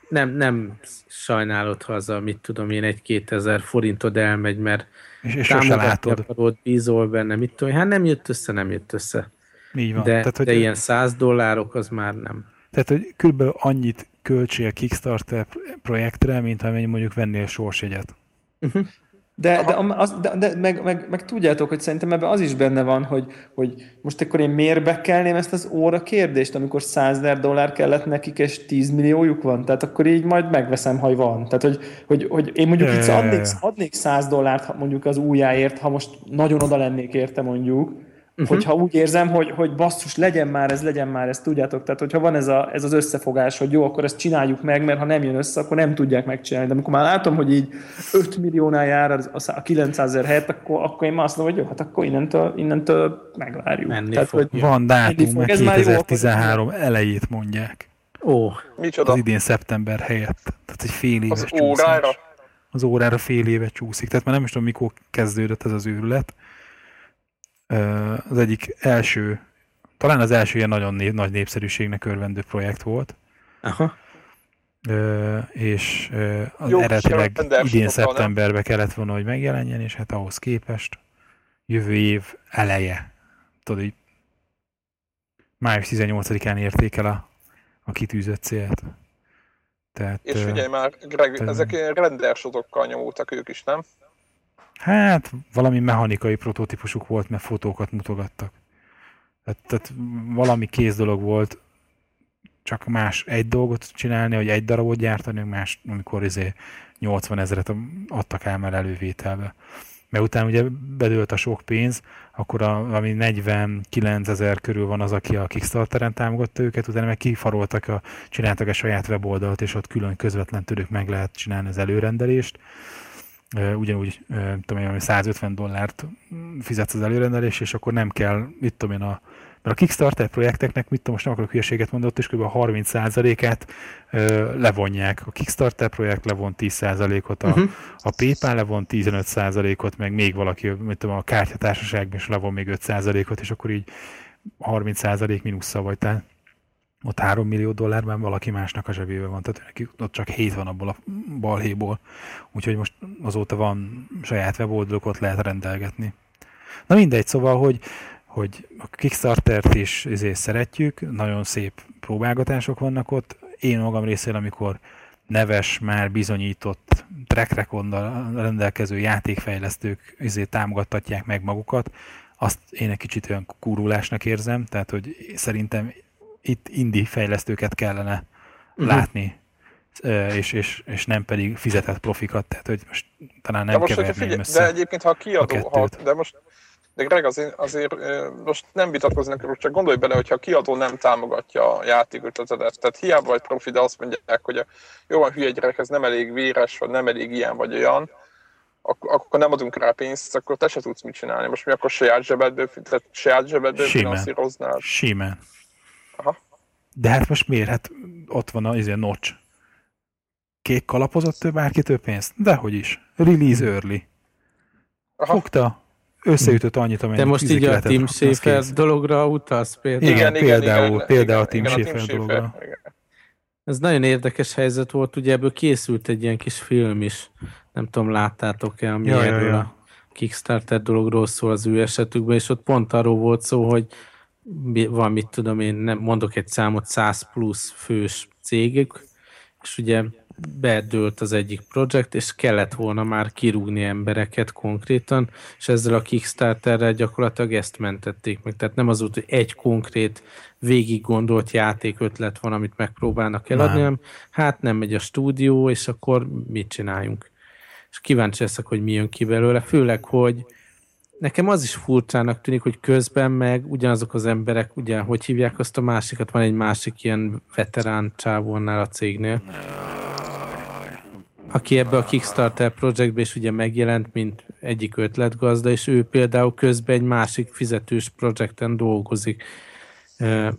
nem, nem sajnálod, ha az a, mit tudom én, egy-két ezer forintod elmegy, mert és, és támogatni akarod, bízol benne, mit tudom hát nem jött össze, nem jött össze. Így van. De, Tehát, hogy de ilyen száz dollárok az már nem. Tehát, hogy kb. annyit költsél Kickstarter projektre, mint amennyi mondjuk vennél sorsjegyet. Uh-huh. De, de, az, de, de meg, meg, meg, tudjátok, hogy szerintem ebben az is benne van, hogy, hogy most akkor én miért bekelném ezt az óra kérdést, amikor 100 dollár kellett nekik, és 10 milliójuk van? Tehát akkor így majd megveszem, ha van. Tehát, hogy, hogy, hogy én mondjuk itt adnék, adnék 100 dollárt mondjuk az újjáért, ha most nagyon oda lennék érte mondjuk, uh-huh. hogyha úgy érzem, hogy, hogy basszus, legyen már ez, legyen már ez, tudjátok, tehát hogyha van ez, a, ez az összefogás, hogy jó, akkor ezt csináljuk meg, mert ha nem jön össze, akkor nem tudják megcsinálni. De amikor már látom, hogy így 5 milliónál jár a 900 ezer helyett, akkor, akkor én már azt mondom, hogy jó, hát akkor innentől, innentől megvárjuk. Menni tehát, hogy Van dátum, mert 2013 jó, elejét mondják. Ó, Micsoda? Az idén szeptember helyett. Tehát egy fél éves Az órára? Az órára fél éve csúszik. Tehát már nem is tudom, mikor kezdődött ez az őrület az egyik első, talán az első ilyen nagyon nép, nagy népszerűségnek örvendő projekt volt. Aha. Ö, és ö, az Jó, eredetileg idén sokkal, nem? szeptemberbe kellett volna, hogy megjelenjen, és hát ahhoz képest jövő év eleje, tudod így, május 18-án érték el a, a kitűzött célt. Tehát, És figyelj már, Greg, te- ezek ilyen rendersodokkal nyomultak ők is, nem? Hát valami mechanikai prototípusuk volt, mert fotókat mutogattak. Tehát, tehát valami kész dolog volt, csak más egy dolgot csinálni, hogy egy darabot gyártani, más, amikor izé 80 ezeret adtak el már elővételbe. Mert utána ugye bedőlt a sok pénz, akkor a, ami 49 ezer körül van az, aki a Kickstarteren támogatta őket, utána meg kifaroltak, a, csináltak egy saját weboldalt, és ott külön közvetlen tőlük meg lehet csinálni az előrendelést. Ugyanúgy tudom én, 150 dollárt fizetsz az előrendelés, és akkor nem kell, mit tudom én, a, mert a Kickstarter projekteknek, mit tudom, most nem akarok hülyeséget mondani, ott is kb. a 30%-át ö, levonják. A Kickstarter projekt levon 10%-ot, a, Uh-huh. a PayPal levon 15%-ot, meg még valaki, mit tudom, a kártyatársaság is levon még 5%-ot, és akkor így 30% mínusszal vagy, tehát ott 3 millió dollárban valaki másnak a zsebében van, tehát neki ott csak 7 van abból a balhéból. Úgyhogy most azóta van saját weboldaluk, ott lehet rendelgetni. Na mindegy, szóval, hogy, hogy a Kickstarter-t is ezért szeretjük, nagyon szép próbálgatások vannak ott. Én magam részéről, amikor neves, már bizonyított track recorddal rendelkező játékfejlesztők ezért támogattatják meg magukat, azt én egy kicsit olyan kurulásnak érzem, tehát hogy szerintem itt indie fejlesztőket kellene Mhm. látni, és, és, és nem pedig fizetett profikat, tehát hogy most talán De nem most, hogyha keverném figyelj, össze. de egyébként, ha kiadó, a ha, de most, de Greg azért, azért most nem vitatkozni akarok, csak gondolj bele, hogyha a kiadó nem támogatja a játékötletedet, tehát hiába vagy profi, de azt mondják, hogy a, jó van, hülye gyerek, ez nem elég véres, vagy nem elég ilyen vagy olyan, akkor, akkor nem adunk rá pénzt, akkor te se tudsz mit csinálni. Most mi akkor saját zsebedből, tehát saját zsebedből Simán. finanszíroznál? Simán. Aha. De hát most miért? Hát ott van az izé notch. Kék kalapozott több bárki több pénzt? Dehogy is. Release early. Aha. Fogta, összeütött annyit, amennyit Te most így a Tim Schafer dologra utalsz például? Igen, például- például a Tim igen, Schafer dologra. igen. Ez nagyon érdekes helyzet volt, ugye ebből készült egy ilyen kis film is, nem tudom, láttátok-e, ami Ja, ja, erről ja. a Kickstarter dologról szól az ő esetükben, és ott pont arról volt szó, hogy van, mit tudom én, nem mondok egy számot, 100 plusz fős cégük, és ugye bedőlt az egyik projekt, és kellett volna már kirúgni embereket konkrétan, és ezzel a Kickstarterrel gyakorlatilag ezt mentették meg. Tehát nem az volt, hogy egy konkrét, végig gondolt játékötlet van, amit megpróbálnak eladni, Nem. hanem hát nem megy a stúdió, és akkor mit csináljunk? És kíváncsi leszek, hogy mi jön ki belőle, főleg, hogy nekem az is furcsának tűnik, hogy közben meg ugyanazok az emberek, ugye, hogy hívják azt a másikat, van egy másik ilyen veterán csávónál a cégnél, aki ebbe a Kickstarter projektbe is ugye megjelent, mint egyik ötletgazda, és ő például közben egy másik fizetős projekten dolgozik,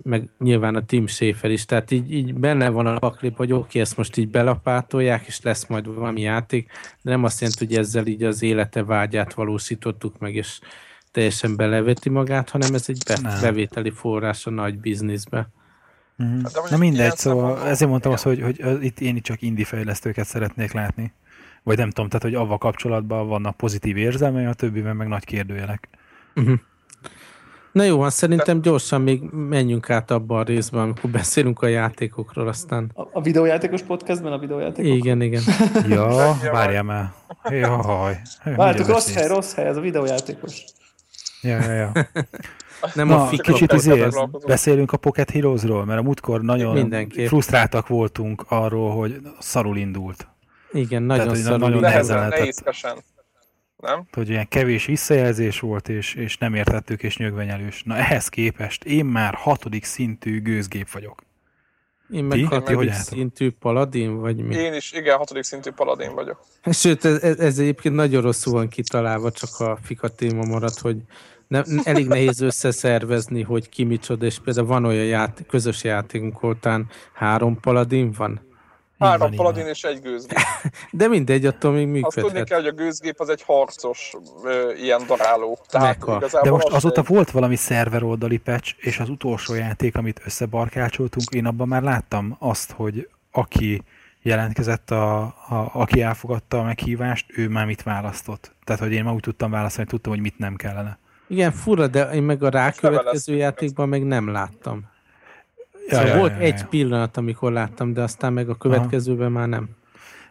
meg nyilván a Tim Schafer is, tehát így, így benne van a paklip, hogy oké, ezt most így belapátolják, és lesz majd valami játék, de nem azt jelenti, hogy ezzel így az élete vágyát valósítottuk meg, és teljesen beleveti magát, hanem ez egy be, Nem. bevételi forrás a nagy bizniszbe. Mhm. de Na mindegy, szóval ezért mondtam azt, hogy, hogy itt én csak indie fejlesztőket szeretnék látni. Vagy nem tudom, tehát hogy avval kapcsolatban vannak pozitív érzelmei, a többiben meg nagy kérdőjelek. Uh-huh. Na jó, van, szerintem gyorsan még menjünk át abba a részbe, amikor beszélünk a játékokról, aztán A, a videójátékos podcastben a videójátékok? igen, igen. Ja, várjál már. Jaj. Várjátok, rossz hely, rossz hely, ez a videójátékos. Ja, ja, ja. Nem Na, a kicsit izé, beszélünk a Pocket Heroesról, mert a múltkor nagyon Mindenképp. frusztráltak voltunk arról, hogy szarul indult. Igen, nagyon hogy szarul. nagyon nehezen Nehezen, lehetett. Nem? hogy ilyen kevés visszajelzés volt, és, és nem értettük, és nyögvenyelős. Na ehhez képest én már hatodik szintű gőzgép vagyok. Én Ti? meg Ti hatodik álltok? szintű paladin, vagy mi? Én is, igen, hatodik szintű paladin vagyok. Sőt, ez, ez, ez egyébként nagyon rosszul van kitalálva, csak a fika téma maradt, hogy nem, elég nehéz összeszervezni, hogy ki micsoda, és például van olyan játék, közös játékunk, talán három paladin van. Három paladin és egy gőzgép. De mindegy, attól még Azt tudni működhet. kell, hogy a gőzgép az egy harcos ö, ilyen daráló. Tehát De most az azóta egy- volt valami szerver oldali patch, és az utolsó játék, amit összebarkácsoltunk, én abban már láttam azt, hogy aki jelentkezett, a, a, aki elfogadta a meghívást, ő már mit választott. Tehát, hogy én már úgy tudtam válaszolni, hogy tudtam, hogy mit nem kellene. Igen, fura, de én meg a rákövetkező játékban meg nem láttam. Ja, Szóval ja, volt ja, egy ja. pillanat, amikor láttam, de aztán meg a következőben már nem.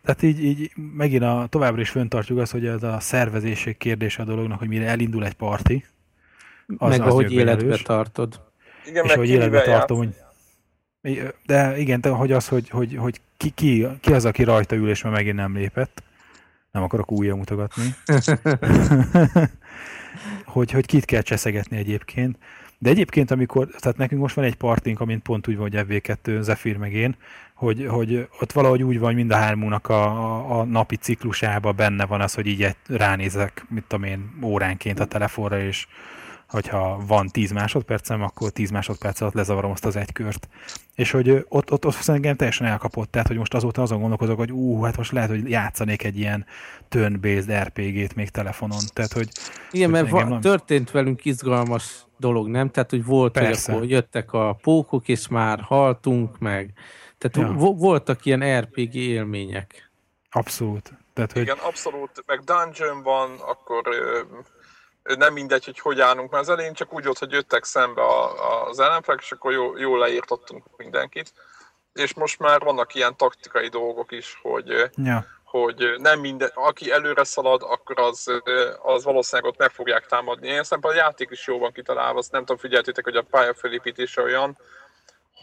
Tehát így, így megint a, továbbra is föntartjuk azt, hogy ez a szervezéség kérdése a dolognak, hogy mire elindul egy parti, Az, meg az ahogy életbe erős. tartod. Igen, és meg hogy ki életbe tartom, hogy de igen, de hogy az, hogy, hogy, hogy ki, ki, ki, az, aki rajta ül, és már megint nem lépett. Nem akarok újra mutogatni. hogy, hogy kit kell cseszegetni egyébként. De egyébként, amikor, tehát nekünk most van egy partink, amint pont úgy van, hogy FV2, Zephyr meg én, hogy, hogy ott valahogy úgy van, mind a hármunknak a, a, a napi ciklusába benne van az, hogy így egy- ránézek, mit tudom én, óránként a telefonra, és hogyha van 10 másodpercem, akkor 10 másodperc alatt lezavarom azt az egy kört. És hogy ott, ott, ott szerintem teljesen elkapott, tehát hogy most azóta azon gondolkozok, hogy ú, hát most lehet, hogy játszanék egy ilyen turn-based RPG-t még telefonon. Tehát, hogy Igen, hogy mert engem va- nem- történt velünk izgalmas dolog, nem? Tehát, hogy volt, Persze. hogy akkor jöttek a pókok, és már haltunk meg. Tehát Ja. vo- voltak ilyen RPG élmények. abszolút. Tehát, hogy Igen, abszolút, meg dungeon van, akkor ö, nem mindegy, hogy hogy állunk, mert az elején csak úgy volt, hogy jöttek szembe a, az ellenfelek, és akkor jó, jól leírtottunk mindenkit. És most már vannak ilyen taktikai dolgok is, hogy, ja, hogy nem minden, aki előre szalad, akkor az, az valószínűleg ott meg fogják támadni. Ilyen szempontból a játék is jó van kitalálva, azt nem tudom, figyeltétek, hogy a pályafelépítése olyan,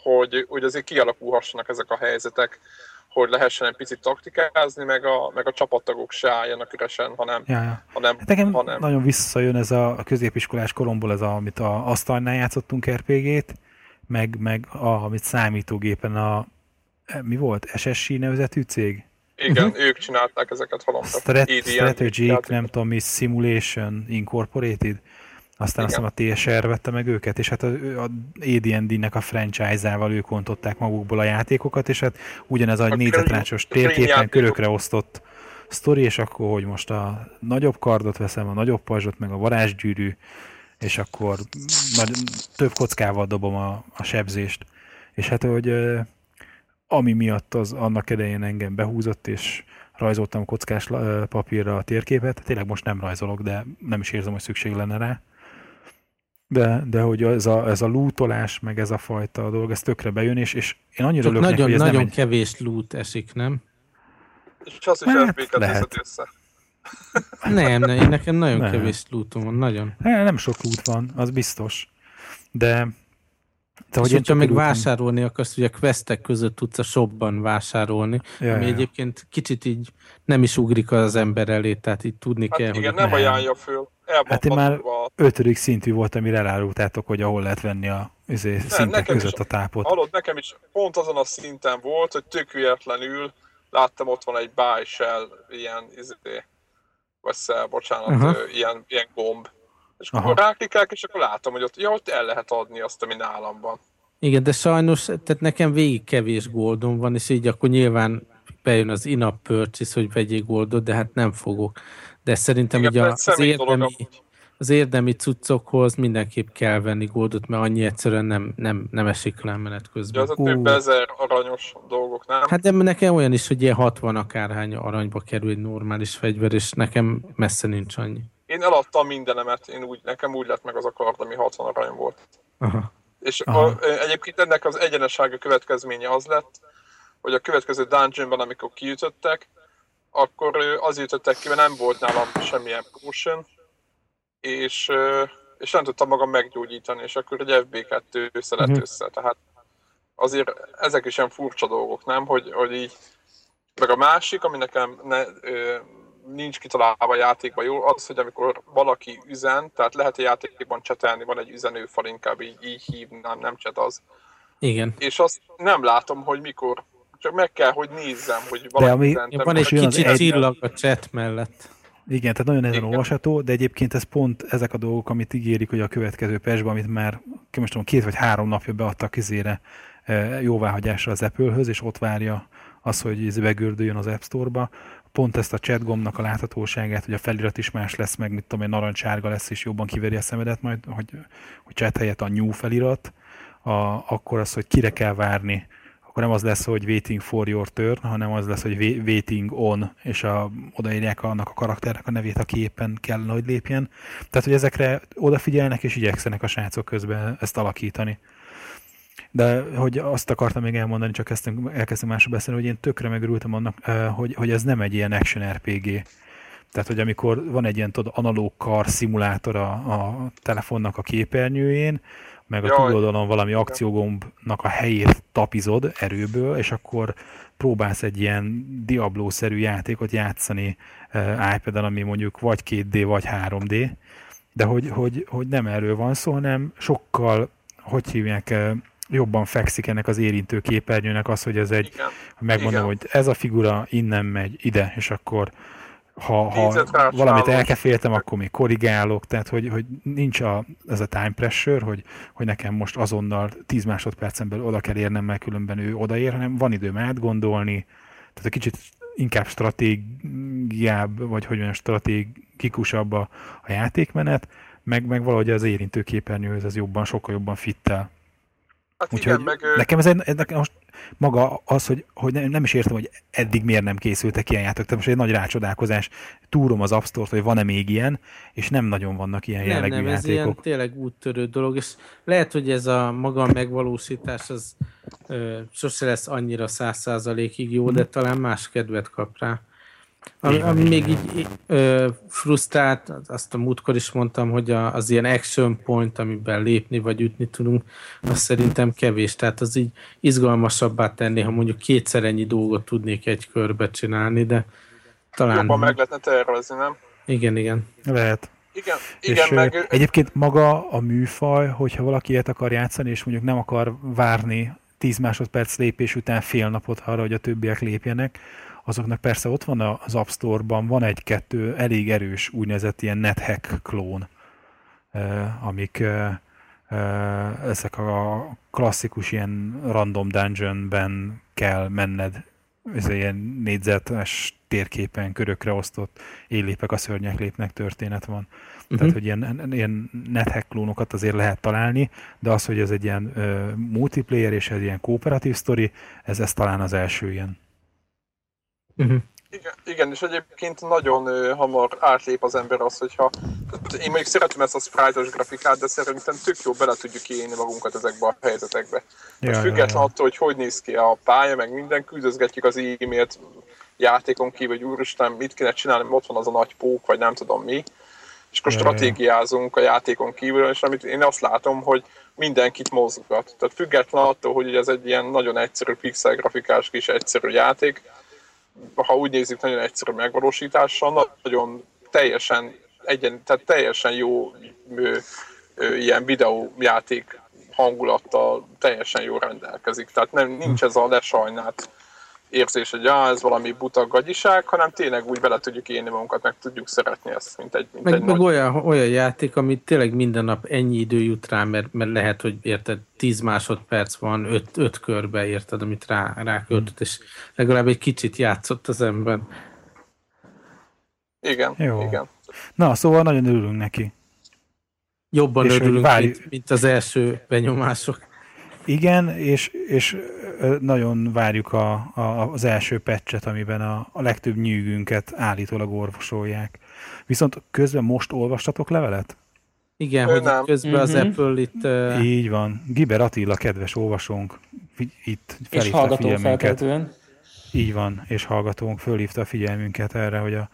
hogy, hogy azért kialakulhassanak ezek a helyzetek, hogy lehessen egy picit taktikázni, meg a, meg a csapattagok se álljanak üresen, hanem, ja, ja. hanem, Hát nekem hanem nagyon visszajön ez a, a középiskolás koromból, ez a, amit a asztalnál játszottunk RPG-t, meg, meg a, amit számítógépen a mi volt? SSC nevezetű cég? Igen, ők csinálták ezeket valamit. Strat- Strategic, nem tudom mi, Simulation Incorporated. Aztán azt Igen. hiszem a TSR vette meg őket, és hát a, a AD&D-nek a franchise-ával ők ontották magukból a játékokat, és hát ugyanez a A négyzetrácsos térképen körökre osztott sztori, és akkor, hogy most a nagyobb kardot veszem, a nagyobb pajzsot, meg a varázsgyűrű, és akkor nagy, több kockával dobom a, a sebzést. És hát, hogy ami miatt az annak idején engem behúzott, és rajzoltam kockás papírra a térképet. Tényleg most nem rajzolok, de nem is érzem, hogy szükség lenne rá. De, de hogy ez a, ez a lootolás, meg ez a fajta dolog, ez tökre bejön, és, és én annyira Csak örülök neki, nagyon, hogy ez nagyon nem egy... kevés loot esik, nem? És az is Hát, lehet. össze. Nem, nem, én nekem nagyon Nem. kevés lootom van, nagyon. Hát, nem sok loot van, az biztos. De, de hogyha csak még vásárolni akarsz, ugye a questek között tudsz a shopban vásárolni, Ja, ami ja. egyébként kicsit így nem is ugrik az ember elé, tehát így tudni Hát kell, igen, hogy nem nem. ajánlja föl. Hát én már- a- ötödik szintű volt, amire elárultátok, hogy ahol lehet venni a izé, szintek nekem is- között a tápot. Hallod, nekem is pont azon a szinten volt, hogy tök véletlenül láttam ott van egy buy shell, ilyen, izé, vagy sell, bocsánat, ö, ilyen, ilyen gomb. És Aha. akkor ráklikálok, és akkor látom, hogy ott, ja, ott el lehet adni azt, ami nálam van. Igen, de sajnos, tehát nekem végig kevés goldom van, és így akkor nyilván bejön az in-app purchase, hogy vegyél goldot, de hát nem fogok. De szerintem Igen, egy az, érdemi, az érdemi cuccokhoz mindenképp kell venni goldot, mert annyi egyszerűen nem, nem, nem esik le menet Ugye közben. az a több ezer aranyos dolgok, nem? Hát de nekem olyan is, hogy ilyen 60 akárhány aranyba kerül egy normális fegyver, és nekem messze nincs annyi. Én eladtam mindenemet, én úgy, nekem úgy lett meg az a kard, ami 60 arany volt. Aha. És Aha. a, egyébként ennek az egyenessága következménye az lett, hogy a következő dungeonban, amikor kiütöttek, akkor az ütöttek ki, mert nem volt nálam semmilyen potion, és, és nem tudtam magam meggyógyítani, és akkor egy FB2 összelett Mhm. össze. Tehát azért ezek is ilyen furcsa dolgok, nem? Hogy, hogy így, meg a másik, ami nekem ne, ö, nincs kitalálva a játékban jó, az, hogy amikor valaki üzen, tehát lehet a játékban csetelni, van egy üzenőfal, inkább így, így hívnám, nem cset az. Igen. És azt nem látom, hogy mikor. Csak meg kell, hogy nézzem, hogy valaki ami- üzentem, Ja, van egy kicsit csillag a chat mellett. Igen, tehát nagyon ezen Igen. olvasható, de egyébként ez pont ezek a dolgok, amit ígérik, hogy a következő persben, amit már most tudom, két vagy három napja beadtak izére eh, jóváhagyásra az Apple-höz, és ott várja az, hogy ez begördüljön az App Store-ba. Pont ezt a chat gombnak a láthatóságát, hogy a felirat is más lesz, meg mit tudom én, narancsárga lesz, és jobban kiveri a szemedet majd, hogy, hogy chat helyett a new felirat, a, akkor az, hogy kire kell várni, akkor nem az lesz, hogy waiting for your turn, hanem az lesz, hogy waiting on, és a, odaírják annak a karakternek a nevét, aki éppen kell, hogy lépjen. Tehát, hogy ezekre odafigyelnek, és igyekszenek a srácok közben ezt alakítani. De hogy azt akartam még elmondani, csak kezdtem, elkezdtem másra beszélni, hogy én tökre megörültem annak, hogy, hogy ez nem egy ilyen action RPG. Tehát, hogy amikor van egy ilyen tudod, analóg kar szimulátor a, a telefonnak a képernyőjén, meg a túloldalon valami akciógombnak a helyét tapizod erőből, és akkor próbálsz egy ilyen Diablo-szerű játékot játszani uh, iPad-en, ami mondjuk vagy 2D, vagy 3D, de hogy, hogy, hogy nem erről van szó, hanem sokkal, hogy hívják, uh, jobban fekszik ennek az érintő képernyőnek az, hogy ez egy, Igen. megmondom, Igen. hogy ez a figura innen megy ide, és akkor ha, ha valamit elkeféltem, akkor még korrigálok, tehát hogy, hogy nincs a, ez a time pressure, hogy, hogy nekem most azonnal 10 másodpercen belül oda kell érnem, mert különben ő odaér, hanem van időm átgondolni, tehát egy kicsit inkább stratégiább, vagy hogy olyan stratégikusabb a, a játékmenet, meg, meg valahogy az érintő képernyőhöz ez jobban, sokkal jobban fittel. Hát Úgyhogy igen, meg, nekem ez egy, nekem most maga az, hogy, hogy nem, nem is értem, hogy eddig miért nem készültek ilyen játékok. Tehát most egy nagy rácsodálkozás. Túrom az App Store-t, hogy van-e még ilyen, és nem nagyon vannak ilyen nem, jellegű nem, játékok. ez ilyen tényleg úttörő dolog, és lehet, hogy ez a maga megvalósítás az ö, sose lesz annyira száz százalékig jó, de talán más kedvet kap rá. Ami, ami még így ö, frusztrált, azt a múltkor is mondtam, hogy a, az ilyen action point, amiben lépni vagy ütni tudunk, az szerintem kevés. Tehát az így izgalmasabbá tenni, ha mondjuk kétszer ennyi dolgot tudnék egy körbe csinálni, de talán... Jobban meg lehetne tervezni, nem? Igen, igen. Lehet. Igen, igen és meg... Egyébként maga a műfaj, hogyha valaki ilyet akar játszani, és mondjuk nem akar várni 10 másodperc lépés után fél napot arra, hogy a többiek lépjenek, azoknak persze ott van az App Store-ban, van egy-kettő elég erős úgynevezett ilyen NetHack klón, amik ezek a klasszikus ilyen random dungeonben kell menned, ez ilyen négyzetes térképen körökre osztott éllépek a szörnyek lépnek történet van. Uh-huh. Tehát, hogy ilyen, ilyen nethack klónokat azért lehet találni, de az, hogy ez egy ilyen uh, multiplayer és egy ilyen kooperatív sztori, ez, ez talán az első ilyen. Uh-huh. Igen, igen, és egyébként nagyon uh, hamar átlép az ember az, hogyha én mondjuk szeretem ezt a sprite grafikát, de szerintem tök jó bele tudjuk élni magunkat ezekbe a helyzetekbe. Ja, Most független ja, ja. attól, hogy hogy néz ki a pálya, meg minden, küldözgetjük az e-mailt játékon kívül, hogy úristen, mit kéne csinálni, ott van az a nagy pók, vagy nem tudom mi, és akkor stratégiázunk a játékon kívül, és amit én azt látom, hogy mindenkit mozgat. Tehát független attól, hogy ez egy ilyen nagyon egyszerű pixel grafikás kis egyszerű játék, ha úgy nézzük, nagyon egyszerű megvalósítással, nagyon teljesen, egyen, tehát teljesen jó ö, ö, ilyen videójáték hangulattal teljesen jó rendelkezik. Tehát nem, nincs ez a lesajnált érzés, hogy ah, ez valami buta gagyiság, hanem tényleg úgy bele tudjuk élni magunkat, meg tudjuk szeretni ezt, mint egy, mint meg, egy meg nagy... olyan, olyan játék, amit tényleg minden nap ennyi idő jut rá, mert, mert lehet, hogy érted, 10 másodperc van, 5, 5 körbe érted, amit rá, ráköltött, és legalább egy kicsit játszott az ember. Igen, Jó. igen. Na, szóval nagyon örülünk neki. Jobban és örülünk, várj... mint, mint az első benyomások. Igen, és, és nagyon várjuk a, a, az első patchet, amiben a, a legtöbb nyűgünket állítólag orvosolják. Viszont közben most olvastatok levelet? Igen, Ő hogy nem. közben uh-huh. az mhm. Apple itt... Uh... Így van. Giber Attila, kedves olvasónk, itt felhívta a figyelmünket. Így van, és hallgatónk fölhívta a figyelmünket erre, hogy a,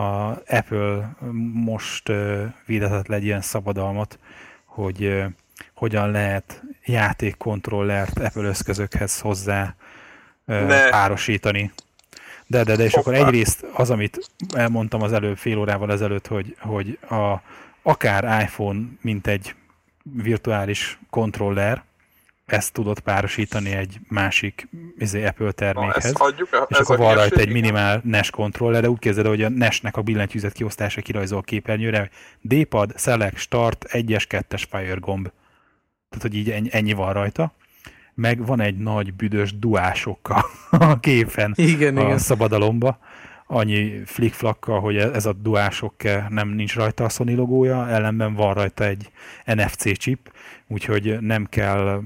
a Apple most uh, védetett egy ilyen szabadalmat, hogy uh, hogyan lehet játékkontrollert Apple eszközökhez hozzá ne. párosítani. De, de, de, és Hoppá. akkor egyrészt az, amit elmondtam az előbb fél órával ezelőtt, hogy, hogy a, akár iPhone, mint egy virtuális kontroller, ezt tudod párosítani egy másik izé, Apple termékhez. Na, hagyjuk, és akkor van rajta egy minimál NES kontroller, de úgy képzeld, hogy a NES-nek a billentyűzet kiosztása kirajzol képernyőre. D-pad, Select, Start, 1-es, 2-es Fire gomb tehát hogy így ennyi van rajta, meg van egy nagy büdös duásokkal a képen igen, a igen. szabadalomba, annyi flickflakkal, hogy ez a duások nem nincs rajta a Sony logója, ellenben van rajta egy NFC chip, úgyhogy nem kell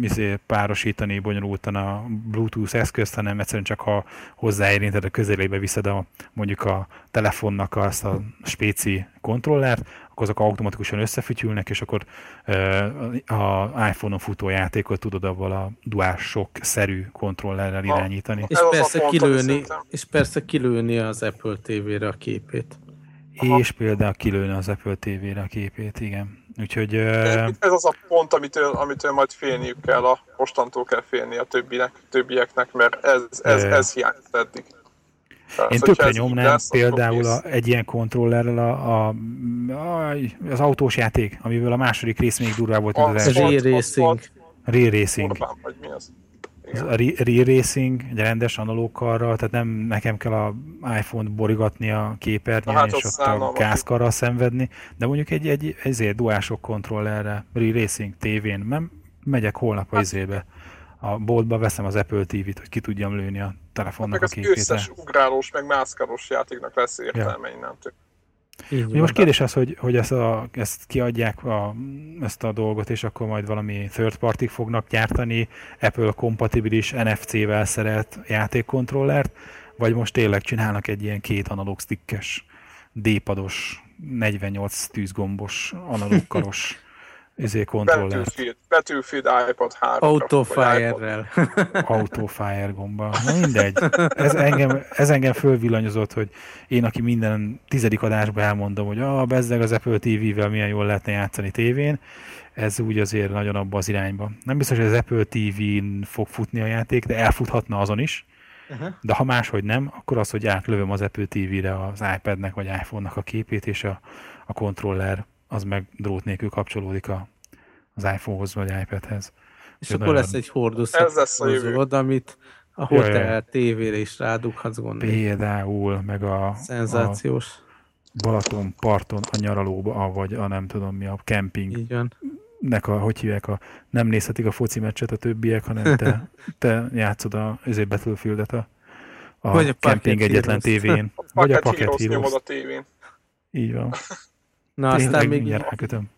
izé, párosítani bonyolultan a Bluetooth eszközt, hanem egyszerűen csak ha hozzáérinted a közelébe viszed a, mondjuk a telefonnak azt a spéci kontrollert, akkor azok automatikusan összefütyülnek, és akkor a iPhone-on futó játékot tudod avval a DualShock-szerű kontrollerrel irányítani. És persze, kilőni, és persze kilőni az Apple TV-re a képét. Aha. És például kilőni az Apple TV-re a képét, igen. Úgyhogy... Ez, ez az a pont, amitől, amitől majd félniük kell, a mostantól kell félni a többinek, többieknek, mert ez, ez, ez hiányzott eddig. Tehát, Én tökre nyomnám lesz, például a, egy ilyen kontrollerrel a, a, a, az autós játék, amiből a második rész még durvább volt, mint az első. Racing. Real Racing. Mi az? a Real Racing, egy rendes analóg karral, tehát nem nekem kell a iPhone-t borigatni a képernyőn, hát és ott a gázkarral szenvedni, de mondjuk egy, egy ezért duások kontrollerre, Real Racing tévén, nem megyek holnap a hát, izébe, a boltba veszem az Apple TV-t, hogy ki tudjam lőni a telefonnak hát a képét. Meg az összes ugrálós, meg mászkálós játéknak lesz értelme ja. innentől. Így most kérdés az, hogy, hogy ezt, a, ezt kiadják a, ezt a dolgot, és akkor majd valami third party fognak gyártani Apple kompatibilis NFC-vel szerelt játékkontrollert, vagy most tényleg csinálnak egy ilyen két analóg stickes, D-pados, 48 tűzgombos, analógkaros izé kontroller. Battlefield, Battlefield iPad 3. Autofire-rel. Autofire gomba. Na mindegy. Ez engem, ez engem fölvillanyozott, hogy én, aki minden tizedik adásban elmondom, hogy ah, bezzeg az Apple TV-vel milyen jól lehetne játszani tévén, ez úgy azért nagyon abba az irányba. Nem biztos, hogy az Apple TV-n fog futni a játék, de elfuthatna azon is. Uh-huh. De ha máshogy nem, akkor az, hogy átlövöm az Apple TV-re az iPad-nek vagy iPhone-nak a képét, és a, a kontroller az meg drót nélkül kapcsolódik a, az iPhone-hoz vagy iPad-hez. És akkor lesz egy hordozható amit a hotel ja, ja. tévére is rádughatsz gondolni. Például, meg a... Szenzációs. A Balaton parton a nyaralóba, vagy a nem tudom mi, a camping. Így van. Nek a, hogy hívják, a, nem nézhetik a foci meccset a többiek, hanem te, te játszod a ezért Battlefield-et a, a, vagy a camping egyetlen tévén. Vagy a Pocket Heroes. a tévén. Így van. Na Tényleg aztán még rákötöm.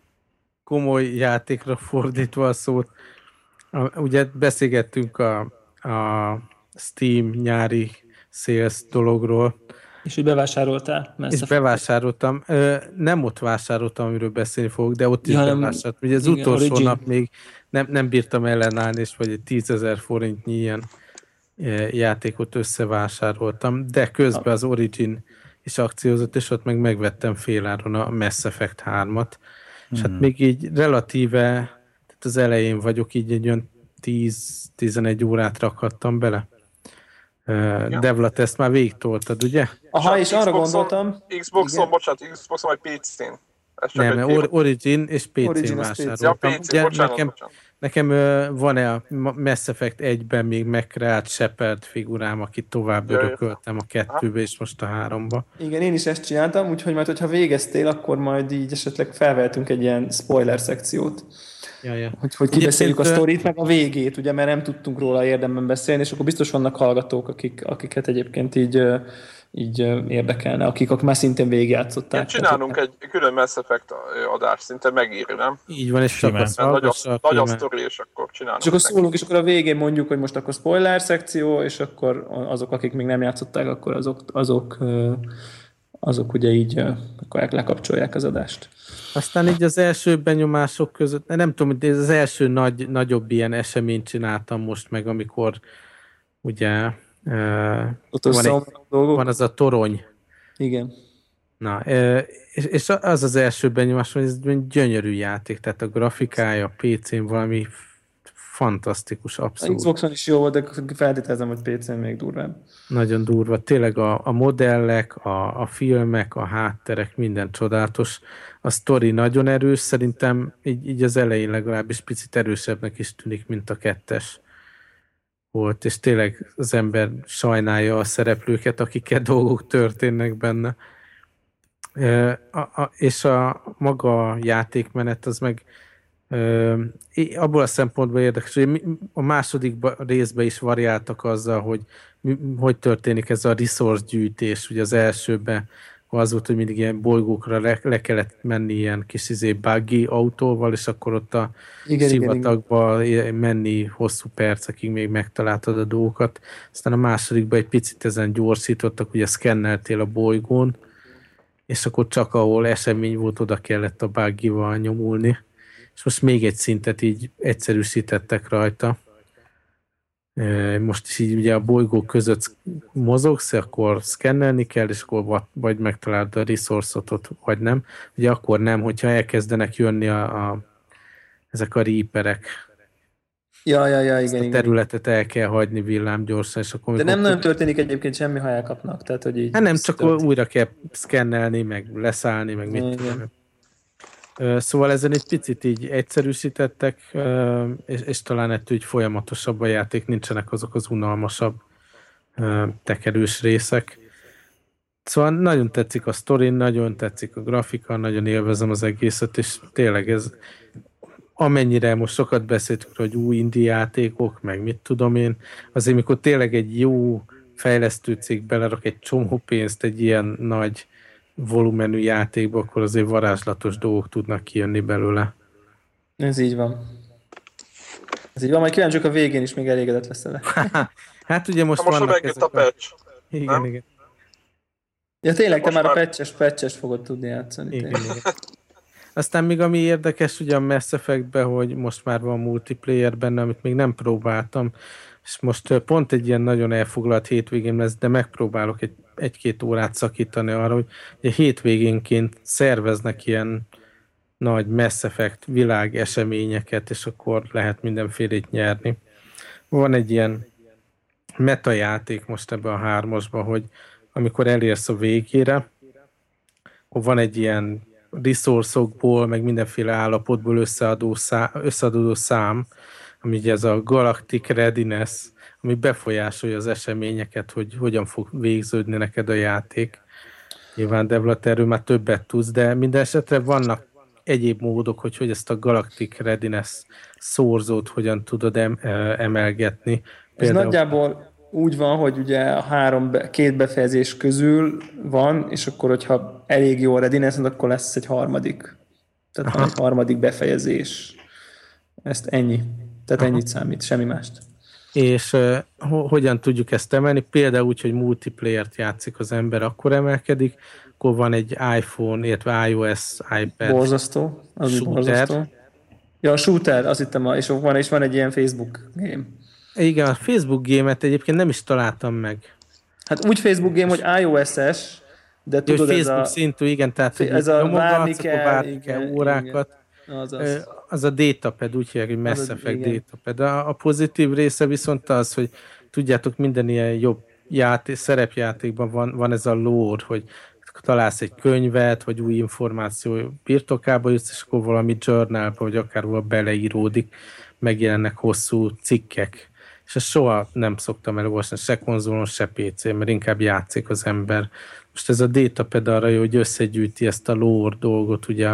komoly játékra fordítva a szót. Ugye beszélgettünk a, a Steam nyári sales dologról. És hogy bevásároltál? És bevásároltam. Nem ott vásároltam, amiről beszélni fogok, de ott is ja, bevásároltam. Ugye az igen, utolsó origin. nap még nem, nem bírtam ellenállni, és vagy egy 10 ezer forintnyi ilyen játékot összevásároltam, de közben az Origin is akciózott, és ott meg megvettem féláron a Mass Effect 3-at. Hmm. És hát hmm. még így relatíve, tehát az elején vagyok, így egy olyan 10-11 órát rakhattam bele. Ja. Devla, ezt már végigtoltad, ugye? Aha, és, és arra gondoltam... Xboxon, bocsánat, Xboxon vagy PC-n. Nem, or, Origin és PC-n vásároltam. Ja, PC, bocsánat, nekem, bocsánat. Nekem van-e a Mass Effect 1-ben még megkreált Shepard figurám, akit tovább örököltem a kettőbe és most a háromba. Igen, én is ezt csináltam, úgyhogy majd, hogyha végeztél, akkor majd így esetleg felvehetünk egy ilyen spoiler szekciót. Ja, ja. Hogy, hogy kibeszéljük a sztorit, meg a végét, ugye, mert nem tudtunk róla érdemben beszélni, és akkor biztos vannak hallgatók, akik, akiket egyébként így így érdekelne, akik, akik már szintén végigjátszották. csinálunk egy külön Mass Effect adást, szinte megírni, nem? Így van, és csak az nagy, a, nagy a sztori, és akkor csinálunk. És akkor szólunk, és akkor a végén mondjuk, hogy most akkor spoiler szekció, és akkor azok, akik még nem játszották, akkor azok, azok, azok ugye így akkor lekapcsolják az adást. Aztán így az első benyomások között, nem tudom, hogy ez az első nagy, nagyobb ilyen eseményt csináltam most meg, amikor ugye ott van, egy, van az a torony. Igen. Na, és, és az az első benyomás, hogy ez gyönyörű játék, tehát a grafikája a PC-n valami fantasztikus, abszolút. A Xboxon is jó volt, de feltételezem, hogy PC-n még durvább. Nagyon durva. Tényleg a, a modellek, a, a filmek, a hátterek, minden csodálatos. A sztori nagyon erős, szerintem így, így az elején legalábbis picit erősebbnek is tűnik, mint a kettes volt, és tényleg az ember sajnálja a szereplőket, akikkel dolgok történnek benne. E, a, a, és a maga játékmenet az meg e, abból a szempontból érdekes, hogy a második részben is variáltak azzal, hogy hogy történik ez a resource gyűjtés, ugye az elsőben az volt, hogy mindig ilyen bolygókra le, le kellett menni ilyen kis izé buggy autóval, és akkor ott a igen, sivatagba igen, igen. menni hosszú percekig még megtaláltad a dolgokat. Aztán a másodikban egy picit ezen gyorsítottak, ugye szkenneltél a bolygón, és akkor csak ahol esemény volt, oda kellett a buggy-val nyomulni. És most még egy szintet így egyszerűsítettek rajta most is így ugye a bolygó között mozogsz, akkor szkennelni kell, és akkor vagy megtalálod a resource vagy nem. Ugye akkor nem, hogyha elkezdenek jönni a, a ezek a ríperek. Ja, ja, ja, igen, a területet el kell hagyni villám gyorsan, és akkor... De nem nagyon történik egyébként semmi, ha elkapnak, tehát hogy így... Hát nem, csak történik. újra kell szkennelni, meg leszállni, meg mit tudom. Szóval ezen egy picit így egyszerűsítettek, és, és talán ettől így folyamatosabb a játék, nincsenek azok az unalmasabb tekerős részek. Szóval nagyon tetszik a sztori, nagyon tetszik a grafika, nagyon élvezem az egészet, és tényleg ez amennyire most sokat beszéltünk, hogy új indi játékok, meg mit tudom én, azért mikor tényleg egy jó fejlesztő cég belerak egy csomó pénzt egy ilyen nagy volumenű játékba, akkor azért varázslatos dolgok tudnak kijönni belőle. Ez így van. Ez így van, majd kíváncsiak a végén is még elégedett lesz vele. hát ugye most, most vannak ezek a patch. Igen, nem? igen. Ja tényleg, te már a patches, patches fogod tudni játszani. Igen, igen. Aztán még ami érdekes ugye a Mass effect hogy most már van multiplayer benne, amit még nem próbáltam, és most pont egy ilyen nagyon elfoglalt hétvégén lesz, de megpróbálok egy, egy-két órát szakítani arra, hogy egy hétvégénként szerveznek ilyen nagy Mass Effect világ eseményeket, és akkor lehet mindenfélét nyerni. Van egy ilyen metajáték most ebben a hármasban, hogy amikor elérsz a végére, akkor van egy ilyen resource meg mindenféle állapotból összeadó szám, összeadódó szám, ami ugye ez a Galactic Readiness, ami befolyásolja az eseményeket, hogy hogyan fog végződni neked a játék. Nyilván Devlat erről már többet tudsz, de minden esetre vannak egyéb módok, hogy, hogy ezt a Galactic Readiness szorzót hogyan tudod em, emelgetni. Például... Ez nagyjából úgy van, hogy ugye a három, két befejezés közül van, és akkor, hogyha elég jó a readiness akkor lesz egy harmadik. Tehát van egy harmadik befejezés. Ezt ennyi. Tehát Aha. ennyit számít, semmi mást. És hogyan tudjuk ezt emelni? Például úgy, hogy multiplayer-t játszik az ember, akkor emelkedik, akkor van egy iPhone, illetve iOS, iPad. Borzasztó, az shooter. borzasztó. Ja, a shooter, azt hittem, és van, és van egy ilyen Facebook game. Igen, a Facebook gémet egyébként nem is találtam meg. Hát úgy Facebook game, hogy iOS-es, de tudod, Jó, Facebook ez a... szintű, igen, tehát ez a várni kell, kell órákat. Igen. Az, az. az a datapad, úgy hívják, hogy Mass Effect datapad. A, a pozitív része viszont az, hogy tudjátok, minden ilyen jobb játék, szerepjátékban van, van ez a lore, hogy találsz egy könyvet, vagy új információ birtokába jutsz, és akkor valami journalba, vagy akár valahol beleíródik, megjelennek hosszú cikkek. És ezt soha nem szoktam elolvasni, se konzolon, se pc mert inkább játszik az ember. Most ez a datapad arra jó, hogy összegyűjti ezt a lore dolgot, ugye,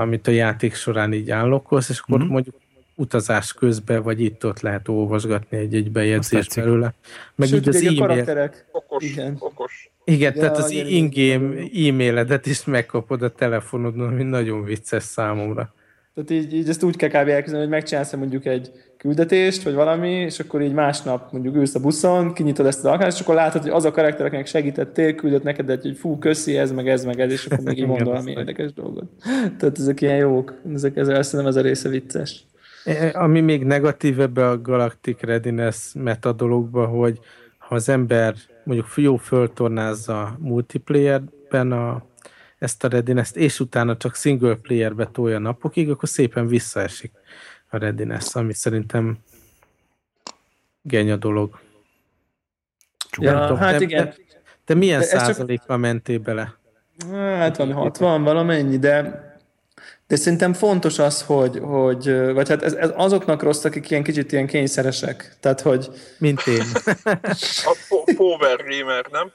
amit a játék során így állokkolsz, és akkor mm-hmm. mondjuk utazás közben, vagy itt-ott lehet olvasgatni egy-egy bejegyzést belőle. Meg Sőt, így az e-mail... karakterek. Okos, igen. okos. Igen, ja, tehát az in-game e-mailedet is megkapod a telefonodon, ami nagyon vicces számomra. Tehát így, így ezt úgy kell kb. elképzelni, hogy megcsinálsz mondjuk egy küldetést, vagy valami, és akkor így másnap mondjuk ülsz a buszon, kinyitod ezt az alkalmat, és akkor látod, hogy az a karakter, akinek segítettél, küldött neked egy, hogy fú, köszi, ez meg ez meg ez, és akkor még így mond valami érdekes dolgot. Tehát ezek ilyen jók, ezek, ez, azt hiszem ez a része vicces. Ami még negatív ebbe a Galactic Readiness metodologba, hogy ha az ember mondjuk jó föltornázza multiplayerben a, ezt a readiness és utána csak single playerbe tolja napokig, akkor szépen visszaesik a readiness, ami szerintem genya dolog. Ja, hát te, igen. Te, te milyen százalékkal csak... mentél bele? Hát van 60 valamennyi, de de szerintem fontos az, hogy, hogy vagy hát ez, ez azoknak rossz, akik ilyen kicsit ilyen kényszeresek. Tehát, hogy... Mint én. A power gamer, nem?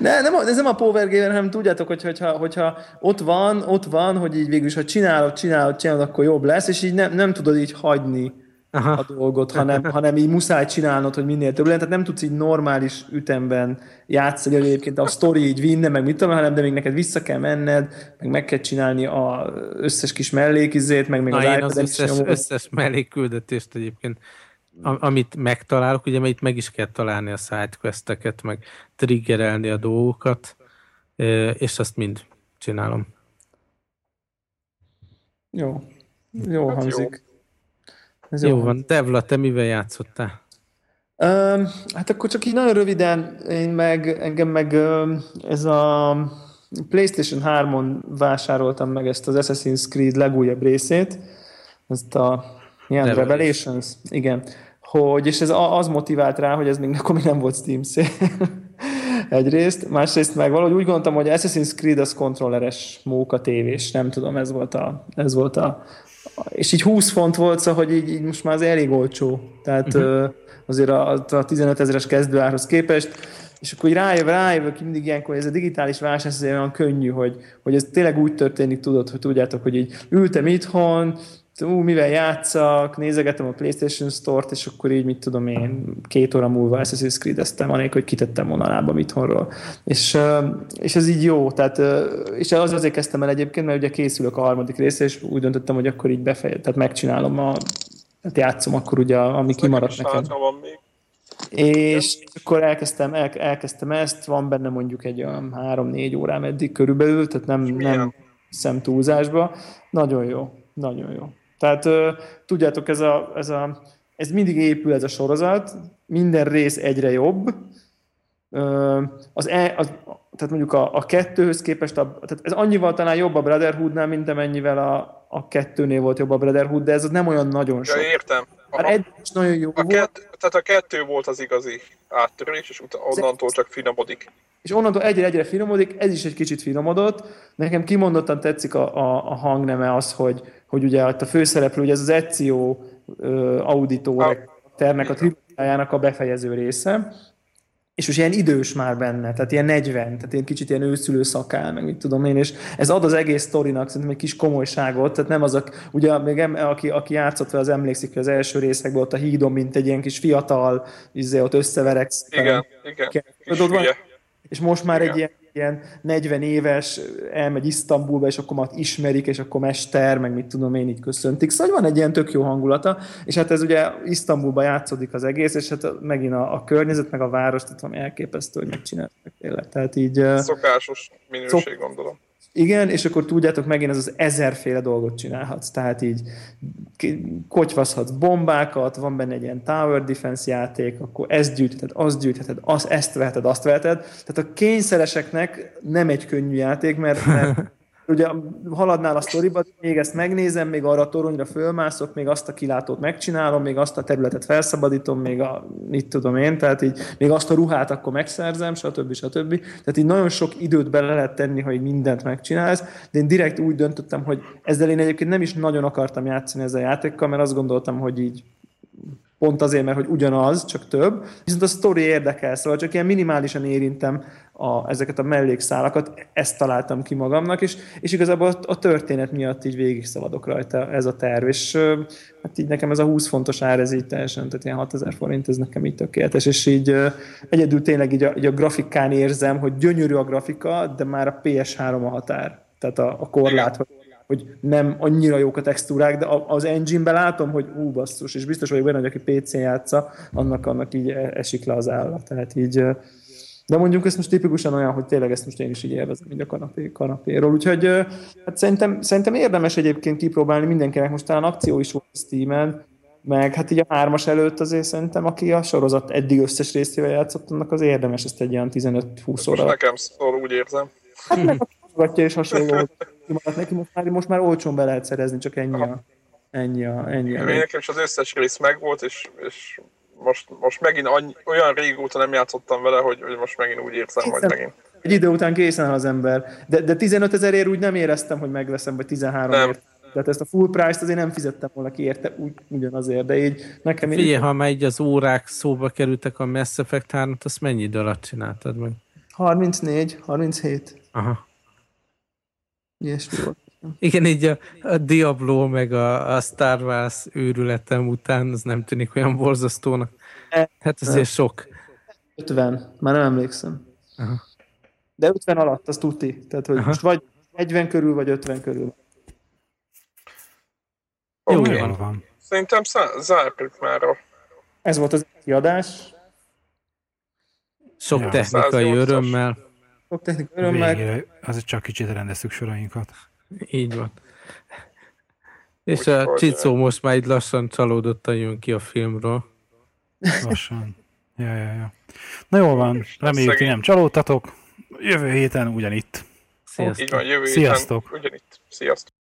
Ne, nem, ez nem a power gamer, hanem tudjátok, hogy, hogyha, hogyha ott van, ott van, hogy így végül is, ha csinálod, csinálod, csinálod, akkor jobb lesz, és így nem, nem tudod így hagyni Aha. a dolgot, hanem, hanem így muszáj csinálnod, hogy minél több legyen. Tehát nem tudsz így normális ütemben játszani, hogy egyébként a sztori így vinne, meg mit tudom, hanem de még neked vissza kell menned, meg meg kell csinálni a összes kis mellékizét, meg még Na, az, az összes, összes mellékküldetést egyébként amit megtalálok, ugye mert itt meg is kell találni a sidequesteket, meg triggerelni a dolgokat, és azt mind csinálom. Jó. Jó hát hangzik. Jó. Ez jó, jó van. Devla, te mivel játszottál? Um, hát akkor csak így nagyon röviden, én meg, engem meg um, ez a PlayStation 3-on vásároltam meg ezt az Assassin's Creed legújabb részét, ezt a ilyen Revelations. Igen, hogy, és ez az motivált rá, hogy ez még akkor még nem volt Steam szél. Egyrészt, másrészt meg valahogy úgy gondoltam, hogy Assassin's Creed az kontrolleres móka tévés, nem tudom, ez volt a, ez volt a, és így 20 font volt, szóval, hogy így, így most már az elég olcsó. Tehát uh-huh. azért a, a 15 ezeres kezdőárhoz képest, és akkor így rájöv, rájövök mindig ilyenkor, hogy ez a digitális válság ez olyan könnyű, hogy, hogy ez tényleg úgy történik, tudod, hogy tudjátok, hogy így ültem itthon, ú, mivel játszak, nézegetem a PlayStation Store-t, és akkor így, mit tudom én, két óra múlva Assassin's Creed-eztem, anélkül, hogy kitettem volna lábam itthonról. És, és ez így jó, tehát, és az azért kezdtem el egyébként, mert ugye készülök a harmadik részre, és úgy döntöttem, hogy akkor így befejezem, tehát megcsinálom a, tehát játszom akkor ugye, ami kimaradt nekem. Van még. És akkor elkezdtem, el, elkezdtem ezt, van benne mondjuk egy olyan három-négy órám eddig körülbelül, tehát nem, nem szem túlzásba. Nagyon jó, nagyon jó. Tehát tudjátok, ez, a, ez, a, ez mindig épül ez a sorozat, minden rész egyre jobb. Az, e, az, tehát mondjuk a, a kettőhöz képest, a, tehát ez annyival talán jobb a Brotherhoodnál, mint amennyivel a, a kettőnél volt jobb a Brotherhood, de ez nem olyan nagyon sok. Ja, értem. Hát egy is nagyon jó a volt. tehát a kettő volt az igazi áttörés, és onnantól csak finomodik. És onnantól egyre-egyre finomodik, ez is egy kicsit finomodott. Nekem kimondottan tetszik a, a, a hangneme az, hogy, hogy ugye a főszereplő, ugye ez az Ezio uh, auditor ternek a trilógiájának a befejező része, és most ilyen idős már benne, tehát ilyen 40, tehát ilyen kicsit ilyen őszülő szakál, meg mit tudom én, és ez ad az egész sztorinak szerintem egy kis komolyságot, tehát nem az, a, ugye még em, aki, aki játszott vele, az emlékszik, hogy az első részekben ott a hídon, mint egy ilyen kis fiatal, izé, ott összevereksz. Igen, igen, igen. És most már Igen. egy ilyen ilyen 40 éves, elmegy Isztambulba, és akkor már ismerik, és akkor mester, meg mit tudom én, így köszöntik. Szóval van egy ilyen tök jó hangulata, és hát ez ugye Isztambulba játszódik az egész, és hát megint a, a környezet, meg a város, tehát valami elképesztő, hogy megcsináltak tényleg. Tehát így... Szokásos minőség, szok... gondolom. Igen, és akkor tudjátok, megint ez az ezerféle dolgot csinálhatsz. Tehát így kotyvaszhatsz bombákat, van benne egy ilyen tower defense játék, akkor ezt gyűjtheted, azt gyűjtheted, azt, ezt veheted, azt veheted. Tehát a kényszereseknek nem egy könnyű játék, mert, mert ugye haladnál a sztoriba, még ezt megnézem, még arra a toronyra fölmászok, még azt a kilátót megcsinálom, még azt a területet felszabadítom, még a, mit tudom én, tehát így még azt a ruhát akkor megszerzem, stb. stb. Tehát így nagyon sok időt bele lehet tenni, hogy mindent megcsinálsz, de én direkt úgy döntöttem, hogy ezzel én egyébként nem is nagyon akartam játszani ezzel a játékkal, mert azt gondoltam, hogy így pont azért, mert hogy ugyanaz, csak több, viszont a sztori érdekel, szóval csak ilyen minimálisan érintem a, ezeket a mellékszálakat, ezt találtam ki magamnak, és, és igazából a, a történet miatt így végig szaladok rajta ez a terv, és hát így nekem ez a 20 fontos ár, ez így teljesen, tehát ilyen 6000 forint, ez nekem így tökéletes, és így egyedül tényleg így a, így a grafikán érzem, hogy gyönyörű a grafika, de már a PS3 a határ, tehát a, a korlát, hogy hogy nem annyira jók a textúrák, de az engine-ben látom, hogy ú, basszus, és biztos vagyok benne, hogy aki PC-n játsza, annak, annak így e, esik le az állat. Tehát így, de mondjuk ez most tipikusan olyan, hogy tényleg ezt most én is így élvezem így a kanapé, kanapéról. Úgyhogy hát szerintem, szerintem érdemes egyébként kipróbálni mindenkinek. Most talán akció is volt Steam-en, meg hát így a hármas előtt azért szerintem, aki a sorozat eddig összes részével játszott, annak az érdemes ezt egy ilyen 15-20 óra. nekem szól, úgy érzem. Hát meg a és hasonló neki, most már, most már olcsón be lehet szerezni, csak ennyi a, ennyi a, ennyi a. Nekem is az összes rész megvolt, és, és most, most megint annyi, olyan régóta nem játszottam vele, hogy, hogy most megint úgy érzem, hogy megint. Egy idő után készen az ember. De, de 15 ezerért úgy nem éreztem, hogy megveszem, vagy 13 nem. ért. Tehát ezt a full price-t azért nem fizettem volna ki érte úgy, ugyanazért, de így nekem... Figyelj, így... ha már így az órák szóba kerültek a Mass Effect 3 azt mennyi idő alatt csináltad meg? 34, 37. Aha. Ilyesmi volt. Igen, így a, a Diablo meg a, a Star Wars őrületem után az nem tűnik olyan borzasztónak. Hát azért sok. 50, már nem emlékszem. Aha. De 50 alatt, az tuti. Tehát, hogy Aha. most vagy 40 körül, vagy 50 körül. Jó Oké. van. Jól van. Szerintem zárjuk már a Ez volt az kiadás. Sok Ja. technikai 108-as. örömmel. Sok technikai örömmel. Végére az csak kicsit rendeztük sorainkat. Így van. És Úgyhogy, a Csicó most már így lassan csalódottan jön ki a filmről. Lassan. Ja, ja, ja. Na jól van, reméljük, ti nem csalódtatok. Jövő héten ugyanitt. Sziasztok! így van, jövő Sziasztok. héten ugyanitt. Sziasztok!